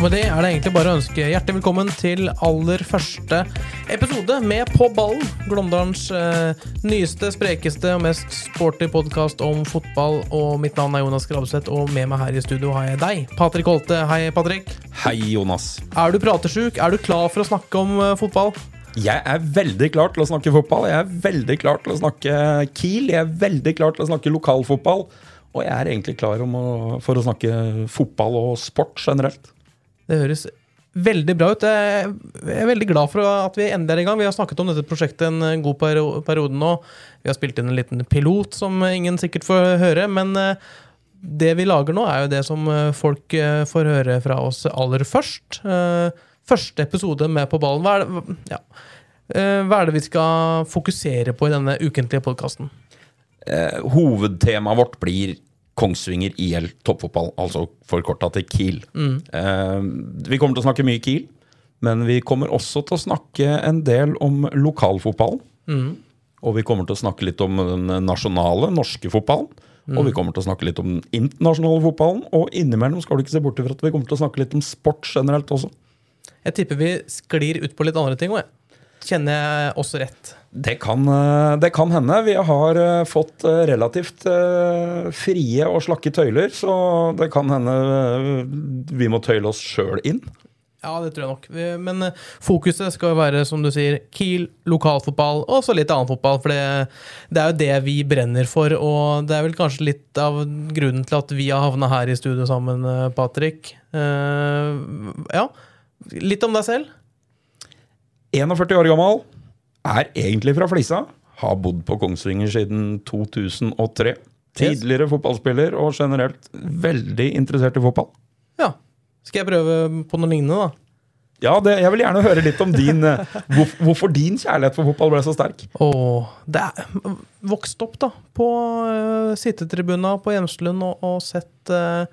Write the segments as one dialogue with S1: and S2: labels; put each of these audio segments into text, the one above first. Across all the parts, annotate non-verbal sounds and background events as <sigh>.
S1: Og med det er det egentlig bare å ønske hjertelig velkommen til aller første episode med På ballen. Glåmdalens eh, nyeste, sprekeste og mest sporty podkast om fotball. Og mitt navn er Jonas Grabseth, og med meg her i studio har jeg deg, Patrick Holte. Hei, Patrick.
S2: Hei, Jonas.
S1: Er du pratesjuk? Er du klar for å snakke om eh, fotball?
S2: Jeg er veldig klar til å snakke fotball. Jeg er veldig klar til å snakke Kiel. Jeg er veldig klar til å snakke lokalfotball. Og jeg er egentlig klar om å, for å snakke fotball og sport generelt.
S1: Det høres veldig bra ut. Jeg er veldig glad for at vi endelig er i gang. Vi har snakket om dette prosjektet en god periode nå. Vi har spilt inn en liten pilot som ingen sikkert får høre. Men eh, det vi lager nå, er jo det som eh, folk eh, får høre fra oss aller først. Første episode med På ballen. Hva er det, ja. Hva er det vi skal fokusere på i denne ukentlige podkasten?
S2: Hovedtemaet vårt blir Kongsvinger IL toppfotball, altså forkorta til Kiel. Eh, vi kommer til å snakke mye Kiel, men vi kommer også til å snakke en del om lokalfotballen. Og vi kommer til å snakke litt om den nasjonale norske fotballen. Og vi kommer til å snakke litt om den internasjonale fotballen. Og innimellom skal du ikke se bort fra at vi kommer til å snakke litt om sport generelt også.
S1: Jeg tipper vi sklir ut på litt andre ting òg, jeg. Kjenner jeg også rett.
S2: Det kan, eh, det kan hende. Vi har eh, fått eh, relativt frie og slakke tøyler, så det kan hende vi må tøyle oss sjøl inn.
S1: Ja, det tror jeg nok. Men fokuset skal være, som du sier, Kiel, lokalfotball og så litt annen fotball. For det, det er jo det vi brenner for, og det er vel kanskje litt av grunnen til at vi har havna her i studio sammen, Patrick. Ja, litt om deg selv.
S2: 41 år gammel, er egentlig fra Flisa, har bodd på Kongsvinger siden 2003. Tidligere fotballspiller og generelt veldig interessert i fotball.
S1: Ja. Skal jeg prøve på noe lignende, da?
S2: Ja, det, Jeg vil gjerne høre litt om din, eh, hvor, hvorfor din kjærlighet for fotball ble så sterk.
S1: Åh, det er vokst opp da på uh, sittetribuna på Hjemslund og, og sett uh,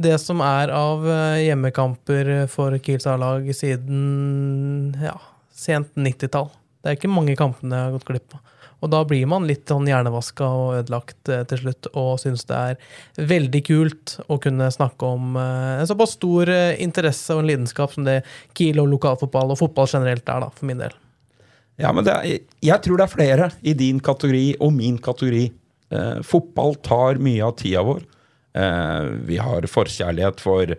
S1: det som er av hjemmekamper for Kiels A-lag siden ja, sent 90-tall. Det er ikke mange kampene jeg har gått glipp av. Og da blir man litt sånn hjernevaska og ødelagt eh, til slutt, og syns det er veldig kult å kunne snakke om eh, en såpass stor eh, interesse og en lidenskap som det Kiel og lokalfotball og fotball generelt er, da, for min del.
S2: Ja, men er, jeg tror det er flere i din kategori og min kategori. Eh, fotball tar mye av tida vår. Eh, vi har forkjærlighet for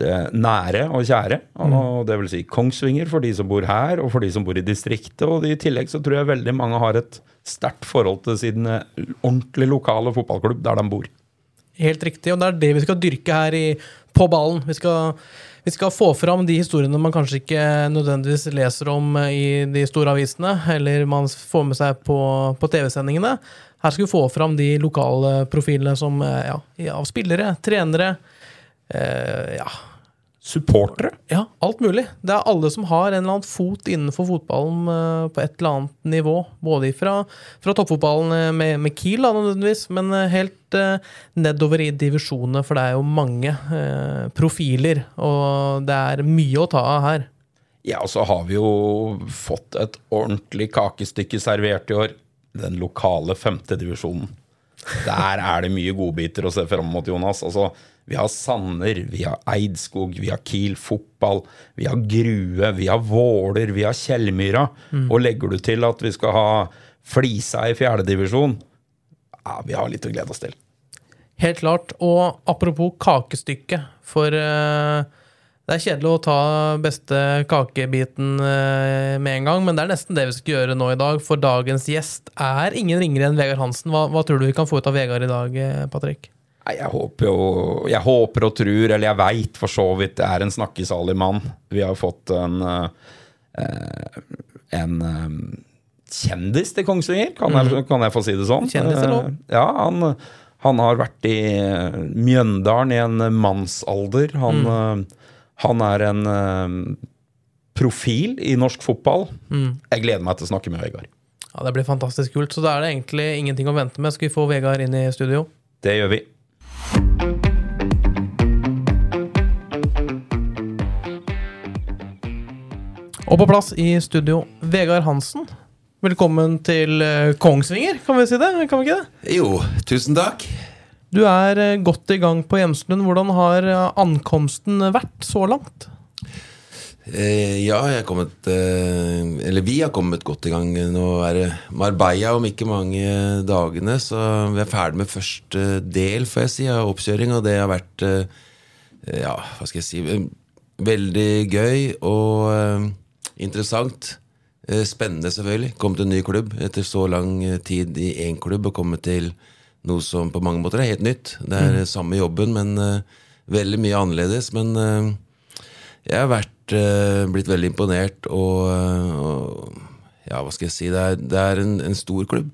S2: det nære og kjære. Og det vil si Kongsvinger for de som bor her, og for de som bor i distriktet. Og i tillegg så tror jeg veldig mange har et sterkt forhold til sin eh, ordentlig lokale fotballklubb der de bor.
S1: Helt riktig, og det er det vi skal dyrke her i, på ballen. Vi skal, vi skal få fram de historiene man kanskje ikke nødvendigvis leser om eh, i de store avisene, eller man får med seg på, på TV-sendingene. Her skal vi få fram de lokale profilene som, eh, ja, av spillere, trenere, eh, ja,
S2: Supportere.
S1: ja, alt mulig. Det er alle som har en eller annen fot innenfor fotballen eh, på et eller annet nivå. Både fra, fra toppfotballen eh, med, med Kiel, da, nødvendigvis, men eh, helt eh, nedover i divisjonene, for det er jo mange eh, profiler, og det er mye å ta av her.
S2: Ja, og så har vi jo fått et ordentlig kakestykke servert i år. Den lokale femtedivisjonen. Der er det mye godbiter å se fram mot, Jonas. Altså, vi har Sanner, vi har Eidskog, vi har Kiel fotball, vi har Grue, vi har Våler, vi har Kjellmyra. Og legger du til at vi skal ha Flisa i fjerdedivisjon, ja, vi har litt å glede oss til.
S1: Helt klart. Og apropos kakestykke, for uh, det er kjedelig å ta beste kakebiten uh, med en gang, men det er nesten det vi skal gjøre nå i dag, for dagens gjest er ingen ringere enn Vegard Hansen. Hva, hva tror du vi kan få ut av Vegard i dag, eh, Patrick?
S2: Jeg håper jo Jeg håper og tror, eller jeg veit for så vidt, det er en snakkesalig mann. Vi har fått en, eh, en eh, kjendis til Kongsvinger, kan, jeg, kan jeg få si det sånn?
S1: Kjendis er lov.
S2: Eh, Ja, han, han har vært i Mjøndalen i en mannsalder. Han, eh, han er en profil i norsk fotball. Jeg gleder meg til å snakke med Vegard.
S1: Ja, Det blir fantastisk kult. Så da er det egentlig ingenting å vente med. Skal vi få Vegard inn i studio?
S2: Det gjør vi.
S1: Og på plass i studio, Vegard Hansen. Velkommen til eh, Kongsvinger, kan vi si det? Kan vi ikke det?
S3: Jo, tusen takk.
S1: Du er eh, godt i gang på Hjemslund. Hvordan har eh, ankomsten vært så langt?
S3: Eh, ja, jeg er kommet eh, Eller vi har kommet godt i gang. Nå er det Marbella om ikke mange dagene, så vi er ferdig med første del, får jeg si, av oppkjøring, og det har vært eh, Ja, hva skal jeg si Veldig gøy og interessant. Spennende, selvfølgelig. Komme til en ny klubb etter så lang tid i én klubb og komme til noe som på mange måter er helt nytt. Det er mm. samme jobben, men veldig mye annerledes. Men jeg har vært, eh, blitt veldig imponert, og, eh, og ja, hva skal jeg si Det er, det er en, en stor klubb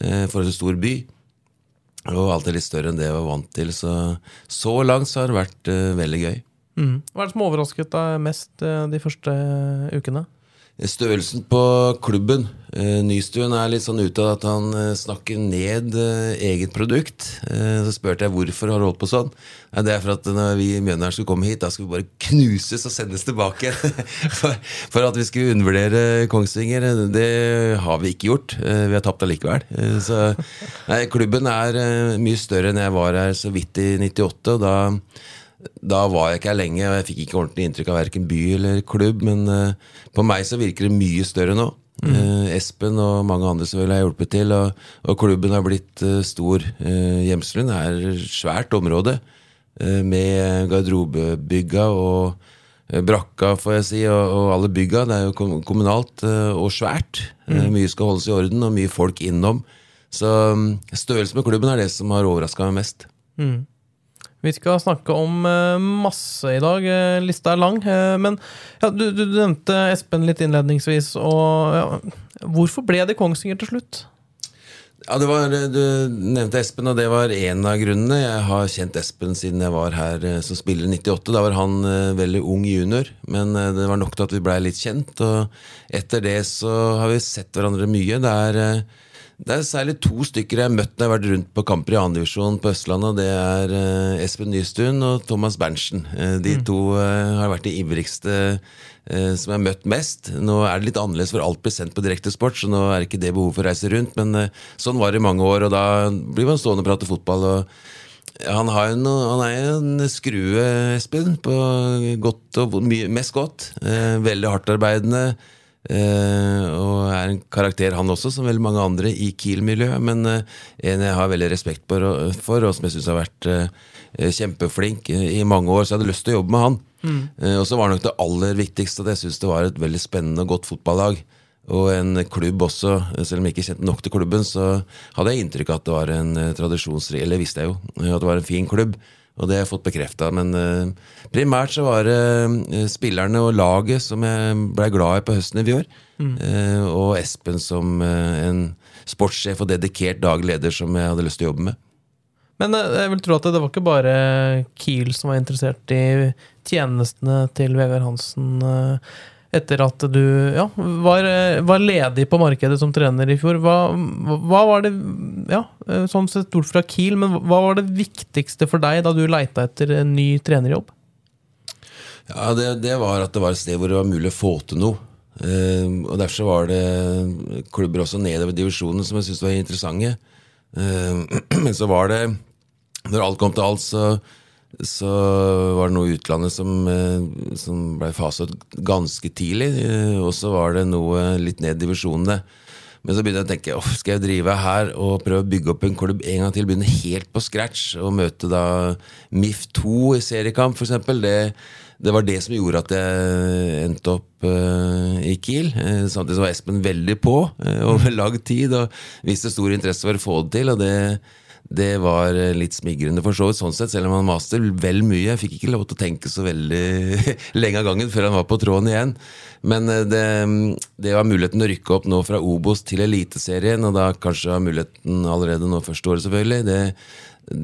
S3: eh, for en stor by. Og alltid litt større enn det jeg var vant til. Så, så langt så har det vært veldig gøy.
S1: Mm. Hva er det som overrasket deg mest de første ukene?
S3: Størrelsen på klubben. Eh, Nystuen er litt sånn ute av at han eh, snakker ned eh, eget produkt. Så spurte jeg hvorfor har du holdt på sånn. Det er for at når vi i Mjøndalen skulle komme hit, da skulle vi bare knuses og sendes tilbake. <laughs> for, at vi skulle undervurdere Kongsvinger. Det har vi ikke gjort. Vi har tapt allikevel. Så nei, klubben er mye større enn jeg var her så vidt i 98. og da da var jeg ikke her lenge, og jeg fikk ikke ordentlig inntrykk av verken by eller klubb. Men eh, på meg så virker det mye større nå. Eh, Espen og mange andre selvfølgelig har hjulpet til, og, og klubben har blitt eh, stor. Uh, Hjemslund er et svært område med garderobebygga og brakka, får jeg si, og, og alle bygga. Det er jo kommunalt og svært. Mm. mye skal holdes i orden, og mye folk innom. Så mm, størrelsen på klubben er det som har overraska meg mest.
S1: Vi skal snakke om eh, masse i dag. Eh, lista er lang. eh, men ja, du, du nevnte Espen litt innledningsvis. Og, ja, hvorfor ble det Kongsvinger til slutt?
S3: Ja, var, Du nevnte Espen, og det var en av grunnene. Jeg har kjent Espen siden jeg var her som spiller i 98. Da var han veldig ung junior, men det var nok til at vi blei litt kjent. Og etter det så har vi sett hverandre mye. Det er, det er særlig to stykker jeg har møtt når jeg har vært rundt på kamper i 2. divisjon på Østlandet. Det er eh, Espen Nystuen og Thomas Berntsen. Eh, De to eh, har vært de ivrigste eh, som jeg har møtt mest. Nå er det litt annerledes, for alt blir sendt på direktesport, så nå er det ikke det behov for å reise rundt. Men eh, sånn var det i mange år, og da blir man stående og prate fotball. og han, noe, han er jo en skrue, Espen, på godt og mye, mest godt. Eh, veldig hardtarbeidende. Eh, og er en karakter, han også, som veldig mange andre i Kiel-miljøet. Men uh, en jeg har veldig respekt for, for og som jeg syns har vært uh, kjempeflink i mange år. Så jeg hadde lyst til å jobbe med han. Eh, og så var det nok det aller viktigste at jeg syns det var et veldig spennende og godt fotballag. Og en klubb også, selv om jeg ikke kjente nok til klubben, så hadde jeg inntrykk av at det var en tradisjonsrik Eller visste jeg jo, at det var en fin klubb. Og det har jeg fått bekrefta. Men uh, primært så var det uh, spillerne og laget som jeg blei glad i på høsten i fjor. Eh, og Espen som en sportssjef og dedikert daglig leder som jeg hadde lyst til å jobbe med.
S1: Men jeg vil tro at det var ikke bare Kiel som var interessert i tjenestene til Vegard Hansen eh, etter at du ja, var, eh, var ledig på markedet som trener i fjor. Hva, hva var det ja, eh, Sånn sett bort fra Kiel, men hva var det viktigste for deg da du leita etter en ny trenerjobb?
S3: Ja, det, det var at det var et sted hvor det var mulig å få til noe. Eh, og Derfor var det klubber også nedover divisjonen som jeg syntes var interessante. <clears throat> Men så var det Når alt kom til alt, så, så var det noe i utlandet som, eh, som ble faset ganske tidlig. Eh, og så var det noe litt ned i divisjonene. Men så begynte jeg å tenke Åh, skal jeg drive her og prøve å bygge opp en klubb en gang til? Begynne helt på scratch og møte da MIF2 i seriekamp, f.eks. Det, det var det som gjorde at jeg endte opp uh, i Kiel. Samtidig så var Espen veldig på uh, over lang tid og viste stor interesse for å få det til. Og det, det var eh, litt smigrende for så vidt, sånn sett, selv om han maste vel mye. Jeg fikk ikke lov til å tenke så veldig <laughs> lenge av gangen før han var på tråden igjen. Men eh, det, det var muligheten å rykke opp nå fra Obos til Eliteserien, og da kanskje var muligheten allerede nå første året, selvfølgelig. Det,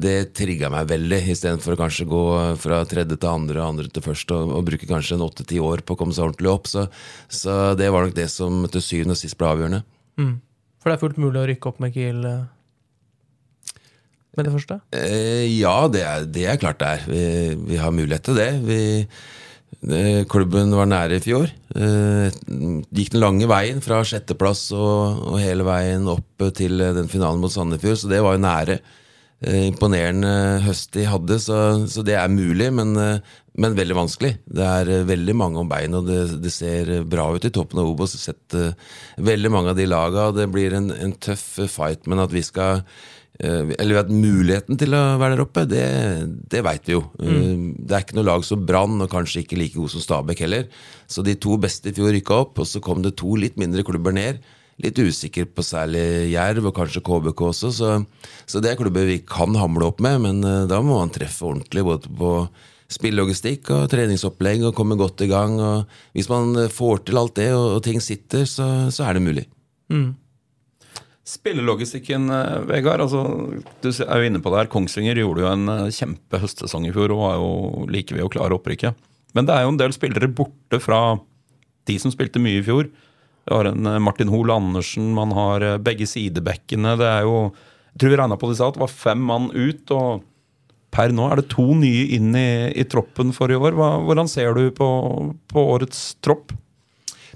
S3: det trigga meg veldig, istedenfor å kanskje gå fra tredje til andre og andre til første, og, og bruke kanskje en åtte-ti år på å komme seg ordentlig opp. Så, så det var nok det som til syvende og sist ble avgjørende.
S1: For det er fullt mulig å rykke opp med Kiel eh, med det første?
S3: Eh, ja, det er, det er klart det er. Vi, vi har mulighet til det. Vi, det. Klubben var nære i fjor. Eh, gikk den lange veien fra sjetteplass og, og hele veien opp til den finalen mot Sandefjord, så det var jo nære. Eh, imponerende høst de hadde, så, så det er mulig, men, eh, men veldig vanskelig. Det er eh, veldig mange om bein, og det, det ser bra ut i toppen av Obos. Sett eh, veldig mange av de laga, og det blir en, en tøff fight, men at vi skal eh, eller at muligheten til å være der oppe, det, det veit vi jo. Mm. Det er ikke noe lag som Brann, og kanskje ikke like god som Stabæk heller. Så de to beste i fjor rykka opp, og så kom det to litt mindre klubber ned. Litt usikker på særlig Jerv, og kanskje KBK også. Så, så det er klubber vi kan hamle opp med, men eh, da må man treffe ordentlig både på spillelogistikk og treningsopplegg og komme godt i gang. Og hvis man eh, får til alt det, og, og ting sitter, så, så er det mulig.
S2: Spillelogistikken, eh, Vegard. Altså, du er jo inne på det her. Kongsvinger gjorde jo en eh, kjempehøstsesong i fjor og var jo like ved å klare opprykket. Men det er jo en del spillere borte fra de som spilte mye i fjor. Vi har en eh, Martin Hoel Andersen, man har begge sidebekkene. Det er jo Jeg tror vi regna på det i stad, det var fem mann ut. og Per nå er det to nye inn i, i troppen for i år. Hva, hvordan ser du på, på årets tropp?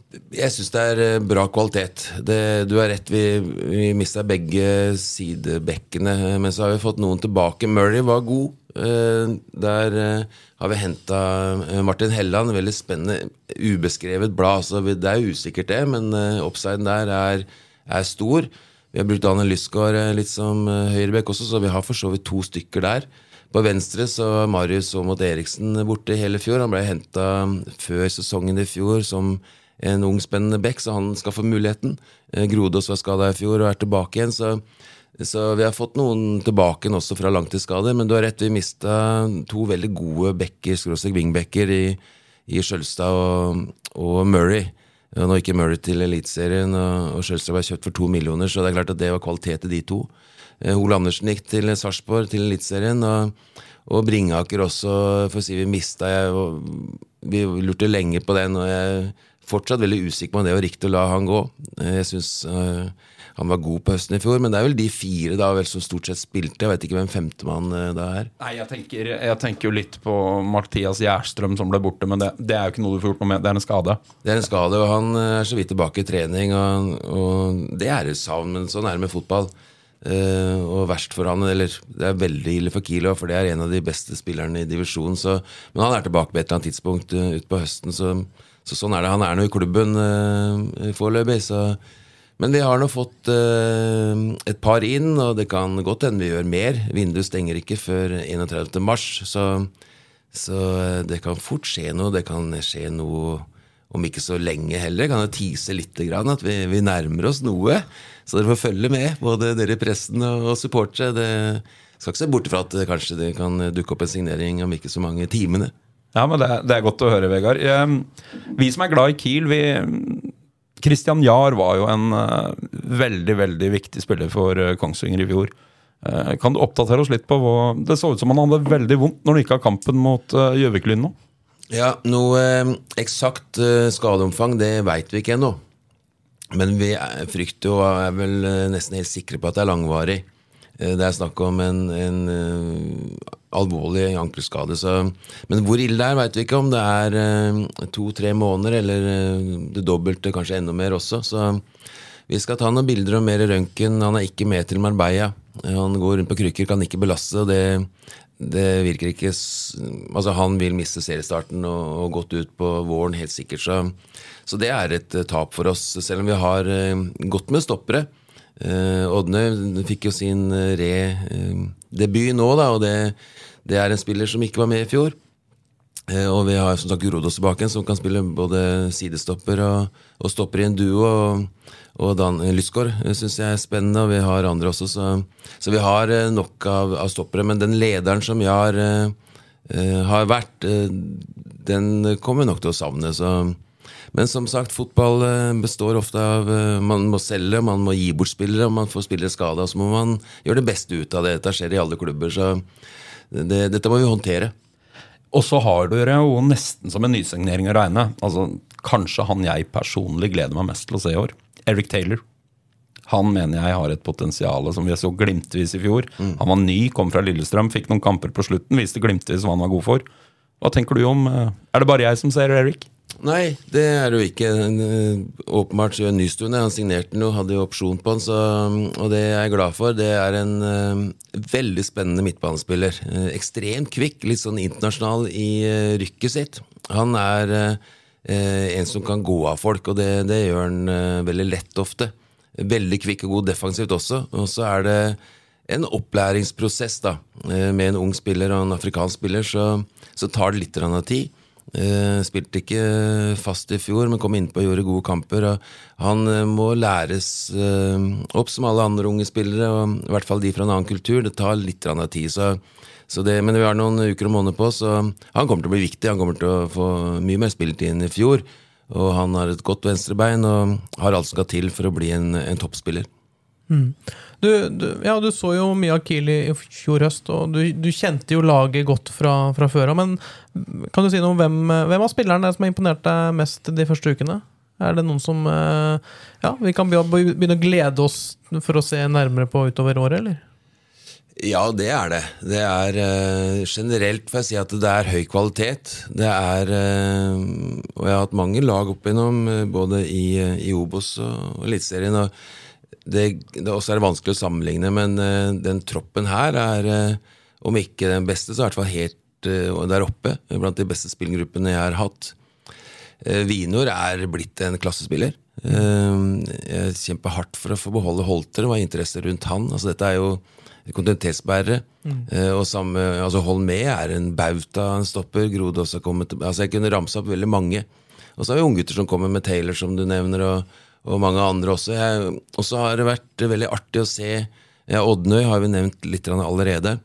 S3: Jeg syns det er eh, bra kvalitet. Det, du har rett, vi, vi mista begge sidebekkene, men så har vi fått noen tilbake. Murray var god. Eh, Der eh, har vi henta Martin Helland, veldig spennende, ubeskrevet blad. Så det er usikkert, det, men oppsiden der er, er stor. Vi har brukt Daniel Lysgaard litt som høyrebekk også, så vi har for så vidt to stykker der. På venstre så var Marius Aamodt Eriksen borte hele fjor. Han ble henta før sesongen i fjor som en ung, spennende bekk, så han skal få muligheten. Eh, Grodås var skada i fjor og er tilbake igjen, så, så vi har fått noen tilbake også fra langtidsskader. Men du har rett, vi mista to veldig gode bekker, skråstrek wingbacker, i, i Skjølstad og, og Murray. Nå gikk Murray til Eliteserien, og, Skjølstad ble kjøpt for to millioner, så det er klart at det var kvalitet i de to. Hole Andersen gikk til Sarpsborg, til Eliteserien, og, og Bringaker også, for å si vi mista jeg, Vi lurte lenge på den, og jeg fortsatt veldig usikker på om det var riktig å la han gå. Eh, Jeg syns han var god på høsten i fjor, men det er vel de fire da vel som stort sett spilte. Jeg vet ikke hvem femtemann eh, da er.
S2: Nei, jeg tenker, jeg tenker jo litt på Mathias Gjerstrøm som ble borte, men det, det er jo ikke noe du får gjort noe med. Det er en skade.
S3: Det er en skade, og han eh, er så vidt tilbake i trening. Og, og det er et savn, men sånn er det med fotball. Uh, og verst for han, eller det er veldig ille for Kilo, for det er en av de beste spillerne i divisjonen. Men han er tilbake på et eller annet tidspunkt uh, utpå høsten, så, så sånn er det. Han er nå i klubben uh, foreløpig, så Men vi har nå fått uh, et par inn, og det kan godt hende vi gjør mer. Vinduet stenger ikke før 31. mars, så, så eh, det kan fort skje noe. Det kan skje noe om ikke så lenge heller. Kan jeg tise litt grann, at vi, vi nærmer oss noe. Så dere får følge med, både dere i pressen og, og supportere. Skal ikke se bort fra at kanskje det kan dukke opp en signering om ikke så mange timene.
S2: Ja, men det, det er godt å høre, Vegard. Eh, Vi som er glad i Kiel, vi Christian Jahr var jo en eh, veldig, veldig viktig spiller for eh, Kongsvinger i fjor. Eh, Kan du oppdatere oss litt på hva Det så ut som han hadde veldig vondt når han gikk av kampen mot Gjøvik-Lyn nå.
S3: Ja, noe eksakt skadeomfang, det veit vi ikke ennå. Men vi er, frykter og er vel nesten helt sikre på at det er langvarig. Eh, Det er snakk om en, en eh, alvorlig ankelskade. Så, men hvor ille det er, veit vi ikke. Om det er eh, to-tre måneder eller det dobbelte, kanskje enda mer også. Så vi skal ta noen bilder og mer røntgen. Han er ikke med til Marbella. Han går rundt på krykker, kan ikke belaste. og det, det virker ikke Altså, han vil miste seriestarten og, og gått ut på våren, helt sikkert. Så, så det er et tap for oss, selv om vi har gått med stoppere. Eh, Odne fikk jo sin eh, re-debut nå, da, og det, det er en spiller som ikke var med i fjor. Uh, Og vi har som sagt Grodås tilbake, som kan spille både sidestopper og, og stopper i en duo. Og, og Dan Lysgaard syns jeg er spennende, og vi har andre også. Så, så vi har eh, nok av, av stoppere. Men den lederen som Jar uh, eh, har vært, eh, den kommer nok til å savne. Så. Men som sagt, fotball eh, består ofte av eh, Man må selge, man må gi bort spillere, man får spillere skada. Så må man gjøre det beste ut av det. Dette skjer i alle klubber, så det, dette må vi håndtere.
S2: Og så har dere jo nesten som en nysignering å regne. Altså, Kanskje han jeg personlig gleder meg mest til å se i år. Eric Taylor. Han mener jeg har et potensial som vi så glimtvis i fjor. Han var ny, kom fra Lillestrøm, fikk noen kamper på slutten, viste glimtvis hva han var god for. Hva tenker du om eh, Er det bare jeg som ser Eric?
S3: Nei, det er det jo ikke. Eh, Åpenbart Nystuen. Han signerte den jo, hadde jo opsjon på den, så, og det er jeg glad for. Det er en uh, veldig spennende midtbanespiller. Uh, ekstremt kvikk, litt sånn internasjonal i uh, rykket sitt. Han er en som kan gå av folk, og det, det gjør han veldig lett ofte. Veldig kvikk og god defensivt også. Og så er det en opplæringsprosess da, med en ung spiller og en afrikansk spiller, så, så tar det litt av tid. Eh, spilte ikke fast i fjor, men kom innpå og gjorde gode kamper. Han uh, må læres uh, opp som alle andre unge spillere, og i hvert fall de fra en annen kultur. Det tar litt tid. Så, så det, men vi har noen uker og måneder på, så han kommer til å bli viktig. Han kommer til å få mye mer spilletid enn i fjor. Og han har et godt venstrebein og har alt som skal til for å bli en, en toppspiller.
S1: Du, du, ja, du så jo mye av Kiel i fjor høst, og du, du kjente jo laget godt fra, fra før av. Men kan du si noe om hvem, hvem av spillerne som har imponert deg mest de første ukene? Er det noen som eh, ja, vi kan begynne å glede oss for å se nærmere på utover året, eller?
S3: Ja, det er det. Det er eh, Generelt får jeg si at det er høy kvalitet. Det er eh, Og jeg har hatt mange lag opp igjennom, eh, både i, i Obos og Eliteserien. og det, det også er vanskelig å sammenligne, men uh, den troppen her er, uh, om ikke den beste, så i hvert fall helt uh, der oppe. Blant de beste spillgruppene jeg har hatt. Vinor er blitt en klassespiller. Jeg kjemper hardt for å få beholde Holter. Det var interesse rundt han. Altså, dette er jo kontinuitetsbærere. Eh, Og samme, altså Holmé er en bauta, han stopper. Grode også har kommet altså Jeg kunne ramse opp veldig mange. Og så har vi unggutter som kommer med Taylor, som du nevner, og, og mange andre også. Jeg, og så har det vært veldig artig å se ja, Oddnøy har vi nevnt litt allerede.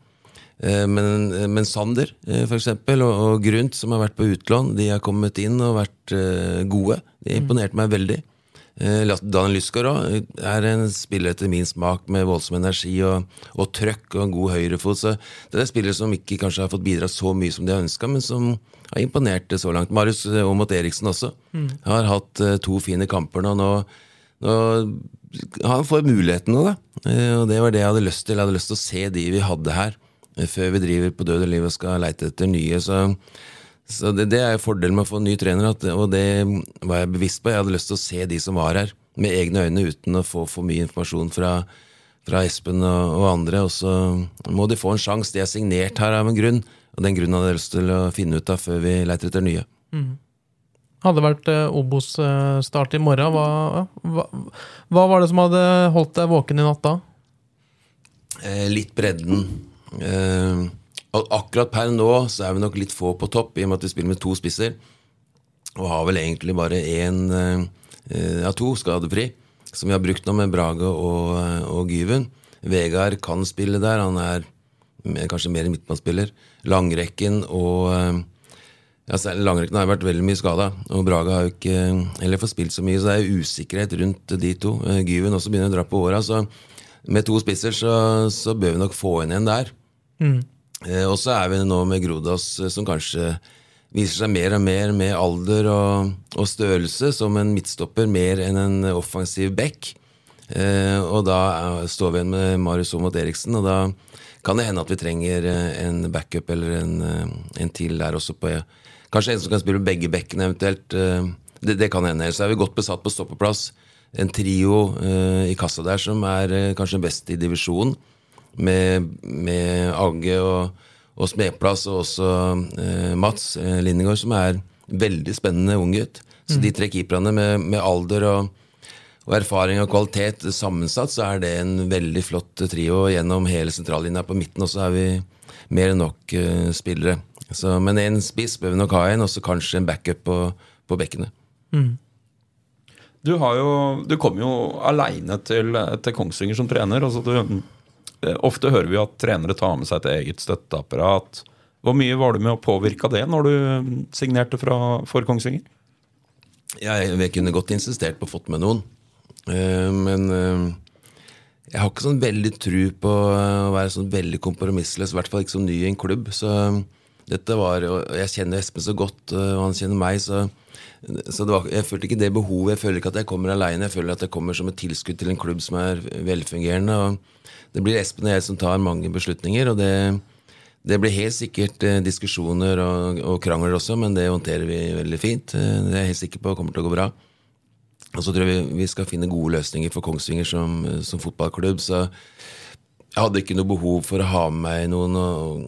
S3: Eh, Men, men Sander, eh, for eksempel, og, og Grunt, som har vært på utlån, de har kommet inn og vært eh, gode. De imponerte meg veldig. Eh, Daniel Lysgaard òg er en spiller etter min smak med voldsom energi og, og trøkk og en god høyrefot. Så det er spillere som ikke kanskje har fått bidra så mye som de har ønska, men som har imponert det så langt. Marius eh, Aamodt Eriksen også har hatt eh, to fine kamper nå. nå nå han får muligheten nå, da. Eh, Og det var det jeg hadde lyst til. Jeg hadde lyst til å se de vi hadde her, eh, før vi driver på død og liv og skal leite etter nye. Så, så det, det er fordelen med å få en ny trener, at, og det var jeg bevisst på. Jeg hadde lyst til å se de som var her, med egne øyne, uten å få for mye informasjon fra, fra Espen og, og andre. Og så må de få en sjanse. De er signert her av en grunn, og den grunnen hadde jeg lyst til å finne ut av før vi leter etter nye.
S1: Hadde vært eh, Obos-start i morgen. Hva, hva, hva var det som hadde holdt deg våken i natt da?
S3: Eh, litt bredden. Eh, akkurat per nå så er vi nok litt få på topp, i og med at vi spiller med to spisser. Og har vel egentlig bare én av ja, to skadefri, som vi har brukt nå med Brage og, eh, og Gyven. Vegard kan spille der, han er mer, kanskje mer midtbanespiller. Langrekken og eh, ja, Langrekken har vært veldig mye skada, og Brage har jo ikke heller fått spilt så mye, så det er usikkerhet rundt de to. Eh, Gyven også begynner å dra på åra, så med to spisser så, så bør vi nok få inn en der. Eh, og så er vi nå med Grodås, eh, som kanskje viser seg mer og mer med alder og, og størrelse som en midtstopper mer enn en offensiv back. Eh, og da eh, står vi igjen med Marius Aamodt Eriksen, og da kan det hende at vi trenger eh, en backup eller en, eh, en til der også på Kanskje en som kan spille begge bekkene eventuelt. eh, det, det kan hende. Så er vi godt besatt på stoppeplass. En trio eh, i kassa der som er eh, kanskje best i divisjonen med, med Agge og, og Smedplass og også eh, Mats eh, Lindegård, som er veldig spennende ung gutt. Så de tre keeperne med, med alder og, og erfaring og kvalitet sammensatt, så er det en veldig flott trio. Gjennom hele sentrallinja på midten også er vi mer enn nok eh, spillere. Så, men en spiss bør vi nok ha en, og så kanskje en backup på, på bekkene.
S2: Du, har jo, du kom jo aleine til, til Kongsvinger som trener. Altså du, ofte hører vi at trenere tar med seg et eget støtteapparat. Hvor mye var du med å påvirke det når du signerte fra, for Kongsvinger?
S3: Jeg, jeg kunne godt insistert på å fått med noen. Eh, men eh, jeg har ikke sånn veldig tru på å være sånn veldig kompromissløs, i hvert fall ikke som ny i en klubb. Så dette var, og Jeg kjenner Espen så godt, eh, og han kjenner meg, så, så var, jeg følte ikke det behovet. Jeg føler ikke at jeg kommer aleine, jeg føler at jeg kommer som et tilskudd til en klubb som er velfungerende. og Det blir Espen og jeg som tar mange beslutninger, og det, det blir helt sikkert eh, diskusjoner og, og krangler også, men det håndterer vi veldig fint. Eh, Det er jeg helt sikker på kommer til å gå bra. Og så tror jeg vi, vi skal finne gode løsninger for Kongsvinger som, som fotballklubb. Så jeg hadde ikke noe behov for å ha med meg noen. Og,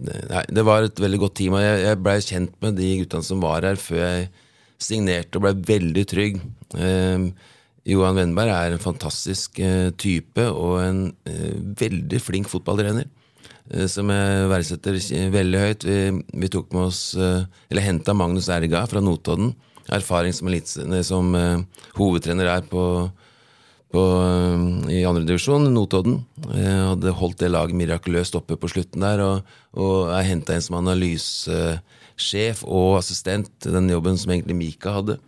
S3: det, nei, det var et veldig godt team. Og jeg, jeg blei kjent med de guttene som var her, før jeg signerte og blei veldig trygg. Eh, Johan Wennberg er en fantastisk eh, type og en eh, veldig flink fotballtrener. eh, Som jeg verdsetter veldig høyt. Vi, vi tok med oss Eller henta Magnus Erga fra Notodden. Erfaring som, litt, som hovedtrener er på, på, i andredivisjon, Notodden. Jeg hadde holdt det laget mirakuløst oppe på slutten der, og, og jeg henta en som analysesjef og assistent, den jobben som egentlig Mika hadde.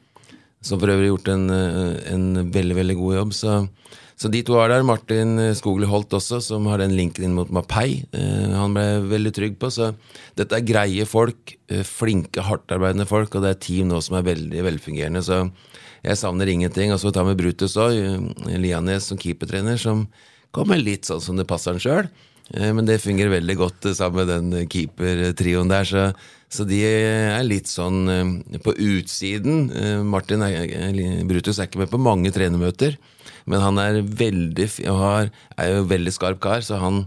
S3: Som for øvrig har gjort en, eh, en veldig veldig god jobb. Så, så de to er der. Martin Skogli Holt også, som har den linken inn mot Mapei. Eh, han ble veldig trygg på. Så dette er greie folk. eh, Flinke, hardtarbeidende folk. Og det er team nå som er veldig velfungerende. Så jeg savner ingenting. Og så tar vi Brutus òg. Lianes som keepertrener, som kommer litt sånn som det passer han sjøl. Men det fungerer veldig godt eh, sammen med den keepertrioen der. Så, så de er litt sånn eh, på utsiden. Eh, Martin Brutus er ikke med på mange trenermøter, men han er veldig har, er jo veldig skarp kar, så han,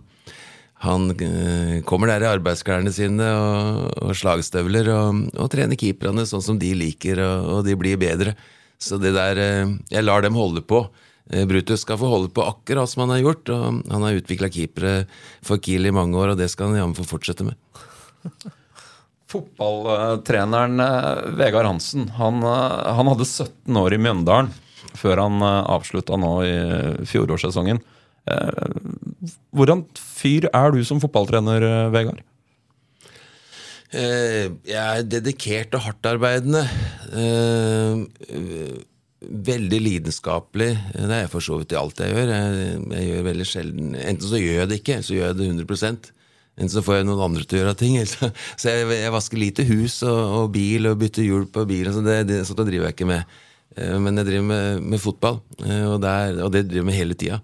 S3: han eh, kommer der i arbeidsklærne sine og, og slagstøvler og, og trener keeperne sånn som de liker, og, og de blir bedre. Så det der Jeg lar dem holde på. Brutus skal få holde på akkurat som han har gjort, og han har utvikla keepere for Kiel i mange år, og det skal han jammen få fortsette med. <laughs>
S2: Fotballtreneren eh, Vegard Hansen han, eh, han hadde 17 år i Mjøndalen før han avslutta nå i fjorårssesongen. Eh, Hvordan fyr er du som fotballtrener, eh, Vegard?
S3: Eh, jeg er dedikert og hardtarbeidende. Eh, veldig lidenskapelig. Det er jeg for så vidt i alt jeg gjør. Jeg, jeg gjør veldig sjelden Enten så gjør jeg det ikke, så gjør jeg det 100 Enten så får jeg noen andre til å gjøre ting. <laughs> Så, jeg, jeg vasker lite hus og, og bil og bytter hjul på bilen. Så det, det, sånt driver jeg ikke med. Eh, Men jeg driver med, med fotball, eh, og, det er- og det driver jeg med hele tida.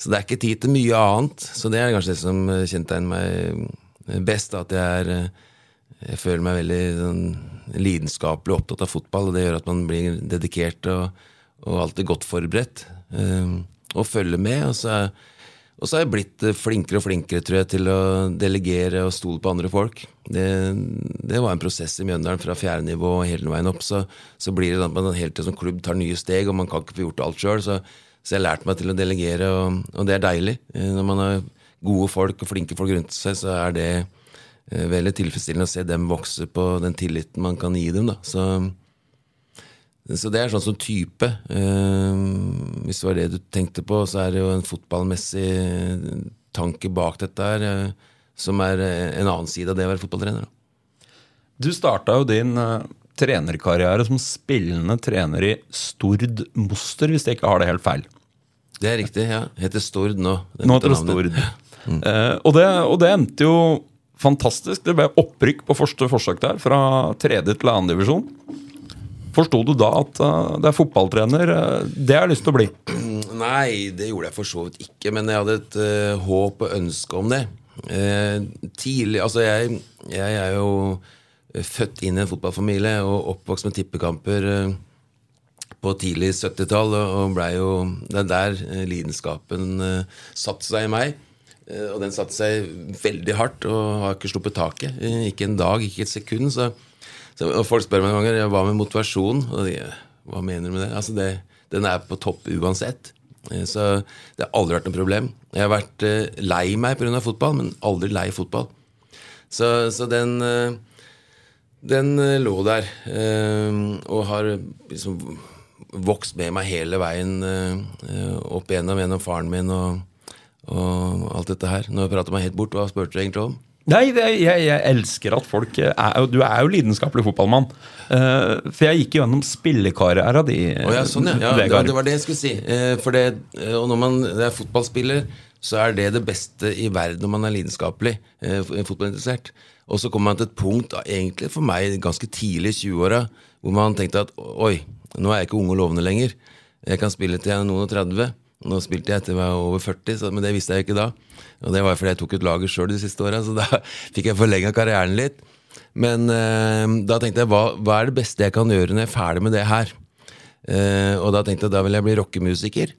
S3: Så det er ikke tid til mye annet. Så det er kanskje det som kjennetegner meg best. At jeg er eh, Jeg føler meg veldig sånn, lidenskapelig opptatt av fotball, og det gjør at man blir dedikert og, og alltid godt forberedt. Og følger med. Og så, er, og så har jeg blitt eh, flinkere og flinkere tror jeg, til å delegere og stole på andre folk. Det, det var en prosess i Mjøndalen fra fjerde nivå og hele veien opp. Så, så blir det sånn at man hele tiden som klubb tar nye steg, og man kan ikke få gjort alt sjøl. Så, så jeg har lært meg til å delegere, og, og det er deilig. Eh, Når man har gode folk og flinke folk rundt seg, så er det eh, veldig tilfredsstillende å se dem vokse på den tilliten man kan gi dem. Da. Så, så det er sånn som type. Eh, hvis det var det du tenkte på, så er det jo en fotballmessig tanke bak dette her, eh, som er eh, en annen side av det å være fotballtrener.
S2: Du starta jo din eh, trenerkarriere som spillende trener i Stord Moster, hvis jeg ikke har det helt feil.
S3: Det er riktig, ja. Heter Stord nå. Det
S2: Nå heter det
S3: Stord.
S2: Stord. <laughs> Eh, og, det, og det endte jo fantastisk. Det ble opprykk på første forsøk der, fra tredje til annen divisjon. Forsto du da at eh, det er fotballtrener, eh, det har jeg lyst til å bli?
S3: Nei, det gjorde jeg for så vidt ikke, men jeg hadde et uh, håp og ønske om det. Uh, tidlig, altså jeg, jeg er jo født inn i en fotballfamilie og oppvokst med tippekamper uh, på tidlig 70-tall, og, og ble jo Det er der lidenskapen satte seg i meg. Og den satte seg veldig hardt og har ikke sluppet taket. Ikke en dag, ikke et sekund. Så, så, folk spør meg noen ganger hva med motivasjon. Jeg, hva mener du med det? Altså det? Den er på topp uansett. Eh, Så det har aldri vært noe problem. Jeg har vært eh, lei meg pga. fotball, men aldri lei fotball. Så, så den, eh, Den lå der og har liksom vokst med meg hele veien opp igjennom gjennom faren min og, og alt dette her. Nå prater jeg meg helt bort. Hva spurte du egentlig om?
S2: Nei, det, jeg, jeg elsker at folk er Du er jo lidenskapelig fotballmann. Uh, for jeg gikk gjennom spillekarriera di,
S3: oh, ja, sånn, ja. ja det, det var det jeg skulle si. Uh, for det, uh, og når man er fotballspiller, så er det det beste i verden når man er lidenskapelig eh, fotballinteressert. Og så kommer man til et punkt, egentlig for meg ganske tidlig i 20-åra, hvor man tenkte at oi, nå er jeg ikke ung og lovende lenger. Jeg kan spille til jeg er noen og 30. Nå spilte jeg til jeg var over 40, så, men det visste jeg ikke da. Og det var fordi jeg tok ut laget sjøl de siste åra, så da <laughs> fikk jeg forlenga karrieren litt. Men eh, da tenkte jeg hva, hva er det beste jeg kan gjøre når jeg er ferdig med det her? Eh, og da tenkte jeg da vil jeg bli rockemusiker.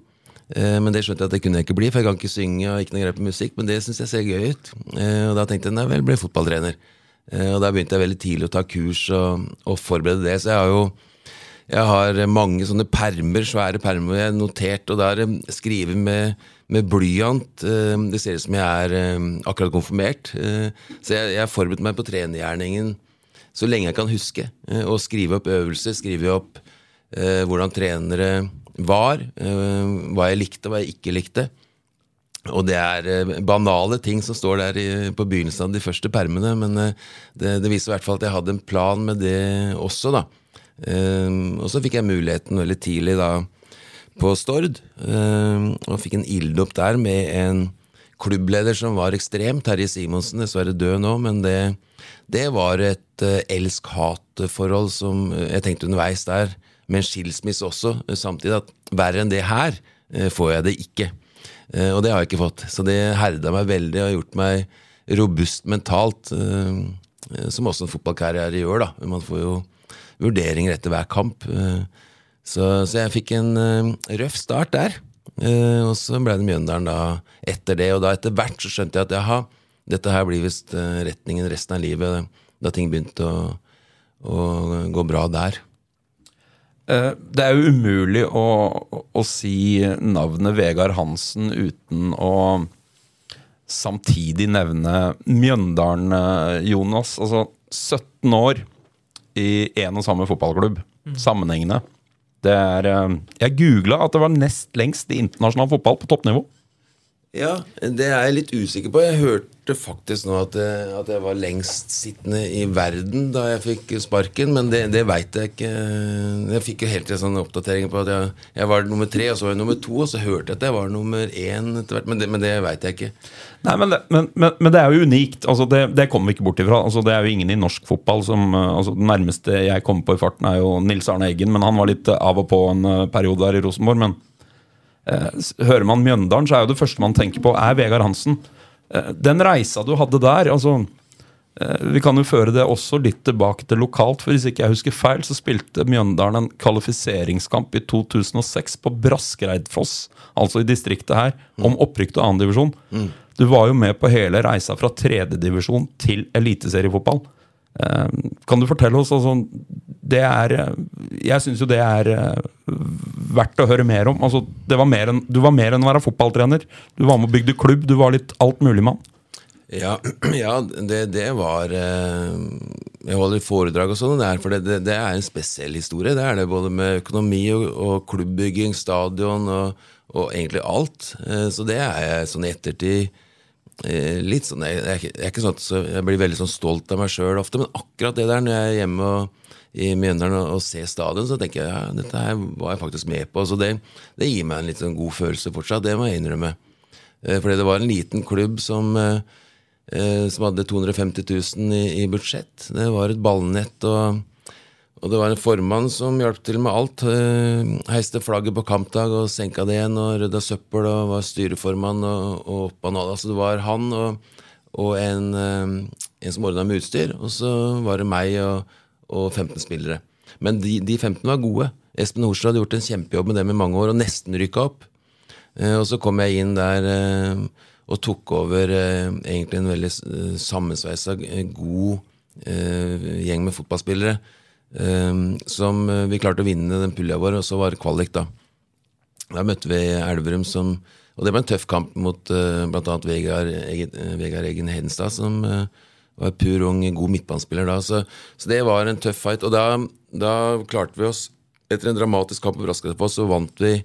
S3: Eh, men det skjønte jeg at det kunne jeg ikke bli, for jeg kan ikke synge og ikke noe greie på musikk. Men det syns jeg ser gøy ut. Eh, og da tenkte jeg nei vel, bli fotballtrener. Eh, og da begynte jeg veldig tidlig å ta kurs og, og forberede det. Så jeg har jo jeg har mange sånne permer, svære permer jeg har notert, og der eh, skriver med, med blyant. Eh, Det ser ut som jeg er eh, akkurat konfirmert. Så jeg, har forberedt meg på trenergjerningen så lenge jeg kan huske. Og skrive opp øvelser, skrive opp hvordan trenere var, hva jeg likte, og hva jeg ikke likte. Og det er banale ting som står der på begynnelsen av de første permene, men det, det viser i hvert fall at jeg hadde en plan med det også, da. Eh, og så fikk jeg muligheten veldig tidlig da på Stord, eh, og fikk en ilddåp der med en klubbleder som var ekstrem, Terje Simonsen, dessverre død nå, men det, det var et eh, elsk-hat-forhold som eh, jeg tenkte underveis der, med en skilsmisse også, eh, samtidig at verre enn det her får jeg det ikke. Og det har jeg ikke fått. Så det herda meg veldig og har gjort meg robust mentalt. som også en fotballkarriere gjør, da. Man får jo vurderinger etter hver kamp. eh, Så, så jeg fikk en eh, røff start der. Eh, og så ble det Mjøndalen da etter det. Og da etter hvert så skjønte jeg at jaha, dette her blir visst retningen resten av livet. Da ting begynte å, å gå bra der.
S2: Det er jo umulig å, å si navnet Vegard Hansen uten å samtidig nevne Mjøndalen, Jonas. Altså 17 år i én og samme fotballklubb. Sammenhengende. Det er eh, Jeg googla at det var nest lengst i internasjonal fotball på toppnivå.
S3: Ja, det er jeg litt usikker på. Jeg hørte faktisk nå at, jeg- at jeg var lengst sittende i verden da jeg fikk sparken, men det, det veit jeg ikke. Jeg fikk jo hele tiden sånne oppdateringer på at jeg, jeg var nummer tre, og så var jeg nummer to, og så hørte jeg at jeg var nummer én etter hvert, men det, men det veit jeg ikke.
S2: Nei, men det, men, men, det er jo unikt. Altså det, det kommer vi ikke bort ifra. Altså det er jo ingen i norsk fotball som eh, altså Den nærmeste jeg kommer på i farten, er jo Nils Arne Eggen, men han var litt eh, av og på en eh, periode der i Rosenborg. Men eh, hører man Mjøndalen, så er jo det første man tenker på, er Vegard Hansen. Eh, den reisa du hadde der, altså eh, Vi kan jo føre det også litt tilbake til lokalt, for hvis ikke jeg husker feil, så spilte Mjøndalen en kvalifiseringskamp i 2006 på Braskereidfoss, altså i distriktet her, om opprykk til annendivisjon. Du var jo med på hele reisa fra tredjedivisjon til eliteseriefotball. Eh, Kan du fortelle oss altså, det er, Jeg syns jo det er eh, verdt å høre mer om. Altså, var mer en, du var mer enn å være fotballtrener. Du var med og bygde klubb. Du var litt altmuligmann.
S3: Ja, <clears throat> ja det, det var eh, Jeg holder foredrag og sånn, for det, det, det er en spesiell historie. Det er det både med økonomi og, og klubbbygging, stadion og, og egentlig alt. Eh, Så det er jeg sånn i ettertid litt sånn Jeg, jeg, jeg sånn at jeg blir veldig sånn stolt av meg sjøl ofte, men akkurat det der når jeg er hjemme og, i Mjøndalen og, og ser stadion, så tenker jeg ja, dette her var jeg faktisk med på. Så det, det gir meg en litt sånn god følelse fortsatt, det må jeg innrømme. Eh, Fordi det var en liten klubb som eh, eh, som hadde 250 000 i, i budsjett. Det var et ballnett, og, og det var en formann som hjalp til med alt. Eh, heiste flagget på kampdag og senka det igjen, og rydda søppel, og var styreformann og, og oppå nå. Altså det var han og, og en, eh, en som ordna med utstyr, og så var det meg og, og 15 spillere. Men de, de 15 var gode. Espen Horsrud hadde gjort en kjempejobb med dem i mange år og nesten rykka opp. Eh, og så kom jeg inn der og tok over egentlig en veldig sammensveisa, god gjeng med fotballspillere. Eh, som eh, vi klarte å vinne den pulja vår, og så var kvalik, da. Da møtte vi Elverum som Og det var en tøff kamp mot uh, bl.a. Vegard, eh, Vegard Egen Hedenstad, som, eh, Var pur ung, god midtbanespiller da. Så, så det var en tøff fight. Og da, da klarte vi oss Etter en dramatisk kamp på Braskestadfoss så vant vi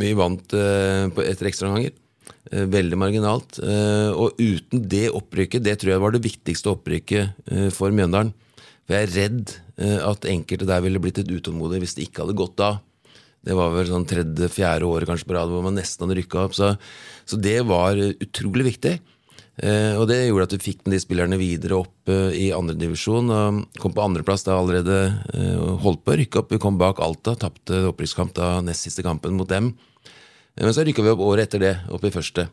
S3: Vi vant eh, etter ekstraomganger. Eh, veldig marginalt. Eh, og uten det opprykket, det tror jeg var det viktigste opprykket eh, for Mjøndalen. For jeg er redd eh, at enkelte der ville blitt litt utålmodige hvis det ikke hadde gått da. Det var vel sånn tredje-fjerde året kanskje på rad hvor man nesten hadde rykka opp. Så, så det var utrolig viktig. Eh, og det gjorde at vi fikk de spillerne videre opp eh, i andredivisjon. Kom på andreplass da allerede eh, holdt på å rykke opp. Vi kom bak Alta, tapte opprykkskamp da nest siste kampen mot dem. Eh, Men så rykka vi opp året etter det, opp i første.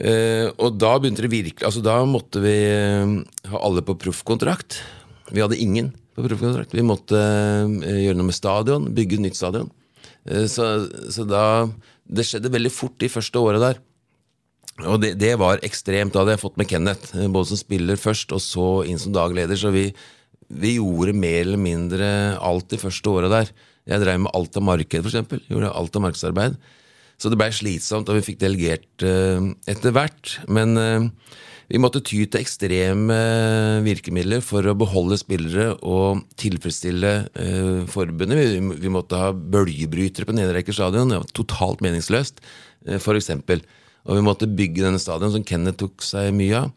S3: Eh, og da begynte det virkelig Altså da måtte vi eh, ha alle på proffkontrakt. Vi hadde ingen på proffkontrakt. Vi måtte eh, gjøre noe med stadion, bygge nytt stadion. Eh, så, så da Det skjedde veldig fort de første åra der. Og det, det var ekstremt. Da hadde jeg fått med Kenneth, eh, både som spiller først, og så inn som dagleder. Så vi, vi gjorde mer eller mindre alt de første åra der. Jeg drev med alt av marked, f.eks. Gjorde alt av markedsarbeid. Så det blei slitsomt, og vi fikk delegert uh, etter hvert. Men eh, vi måtte ty til ekstreme virkemidler for å beholde spillere og tilfredsstille eh, forbundet. Vi, vi måtte ha bølgebrytere på nedreiket stadion. Det var totalt meningsløst, eh, eksempel. Og vi måtte bygge denne stadion, som Kenneth tok seg mye av.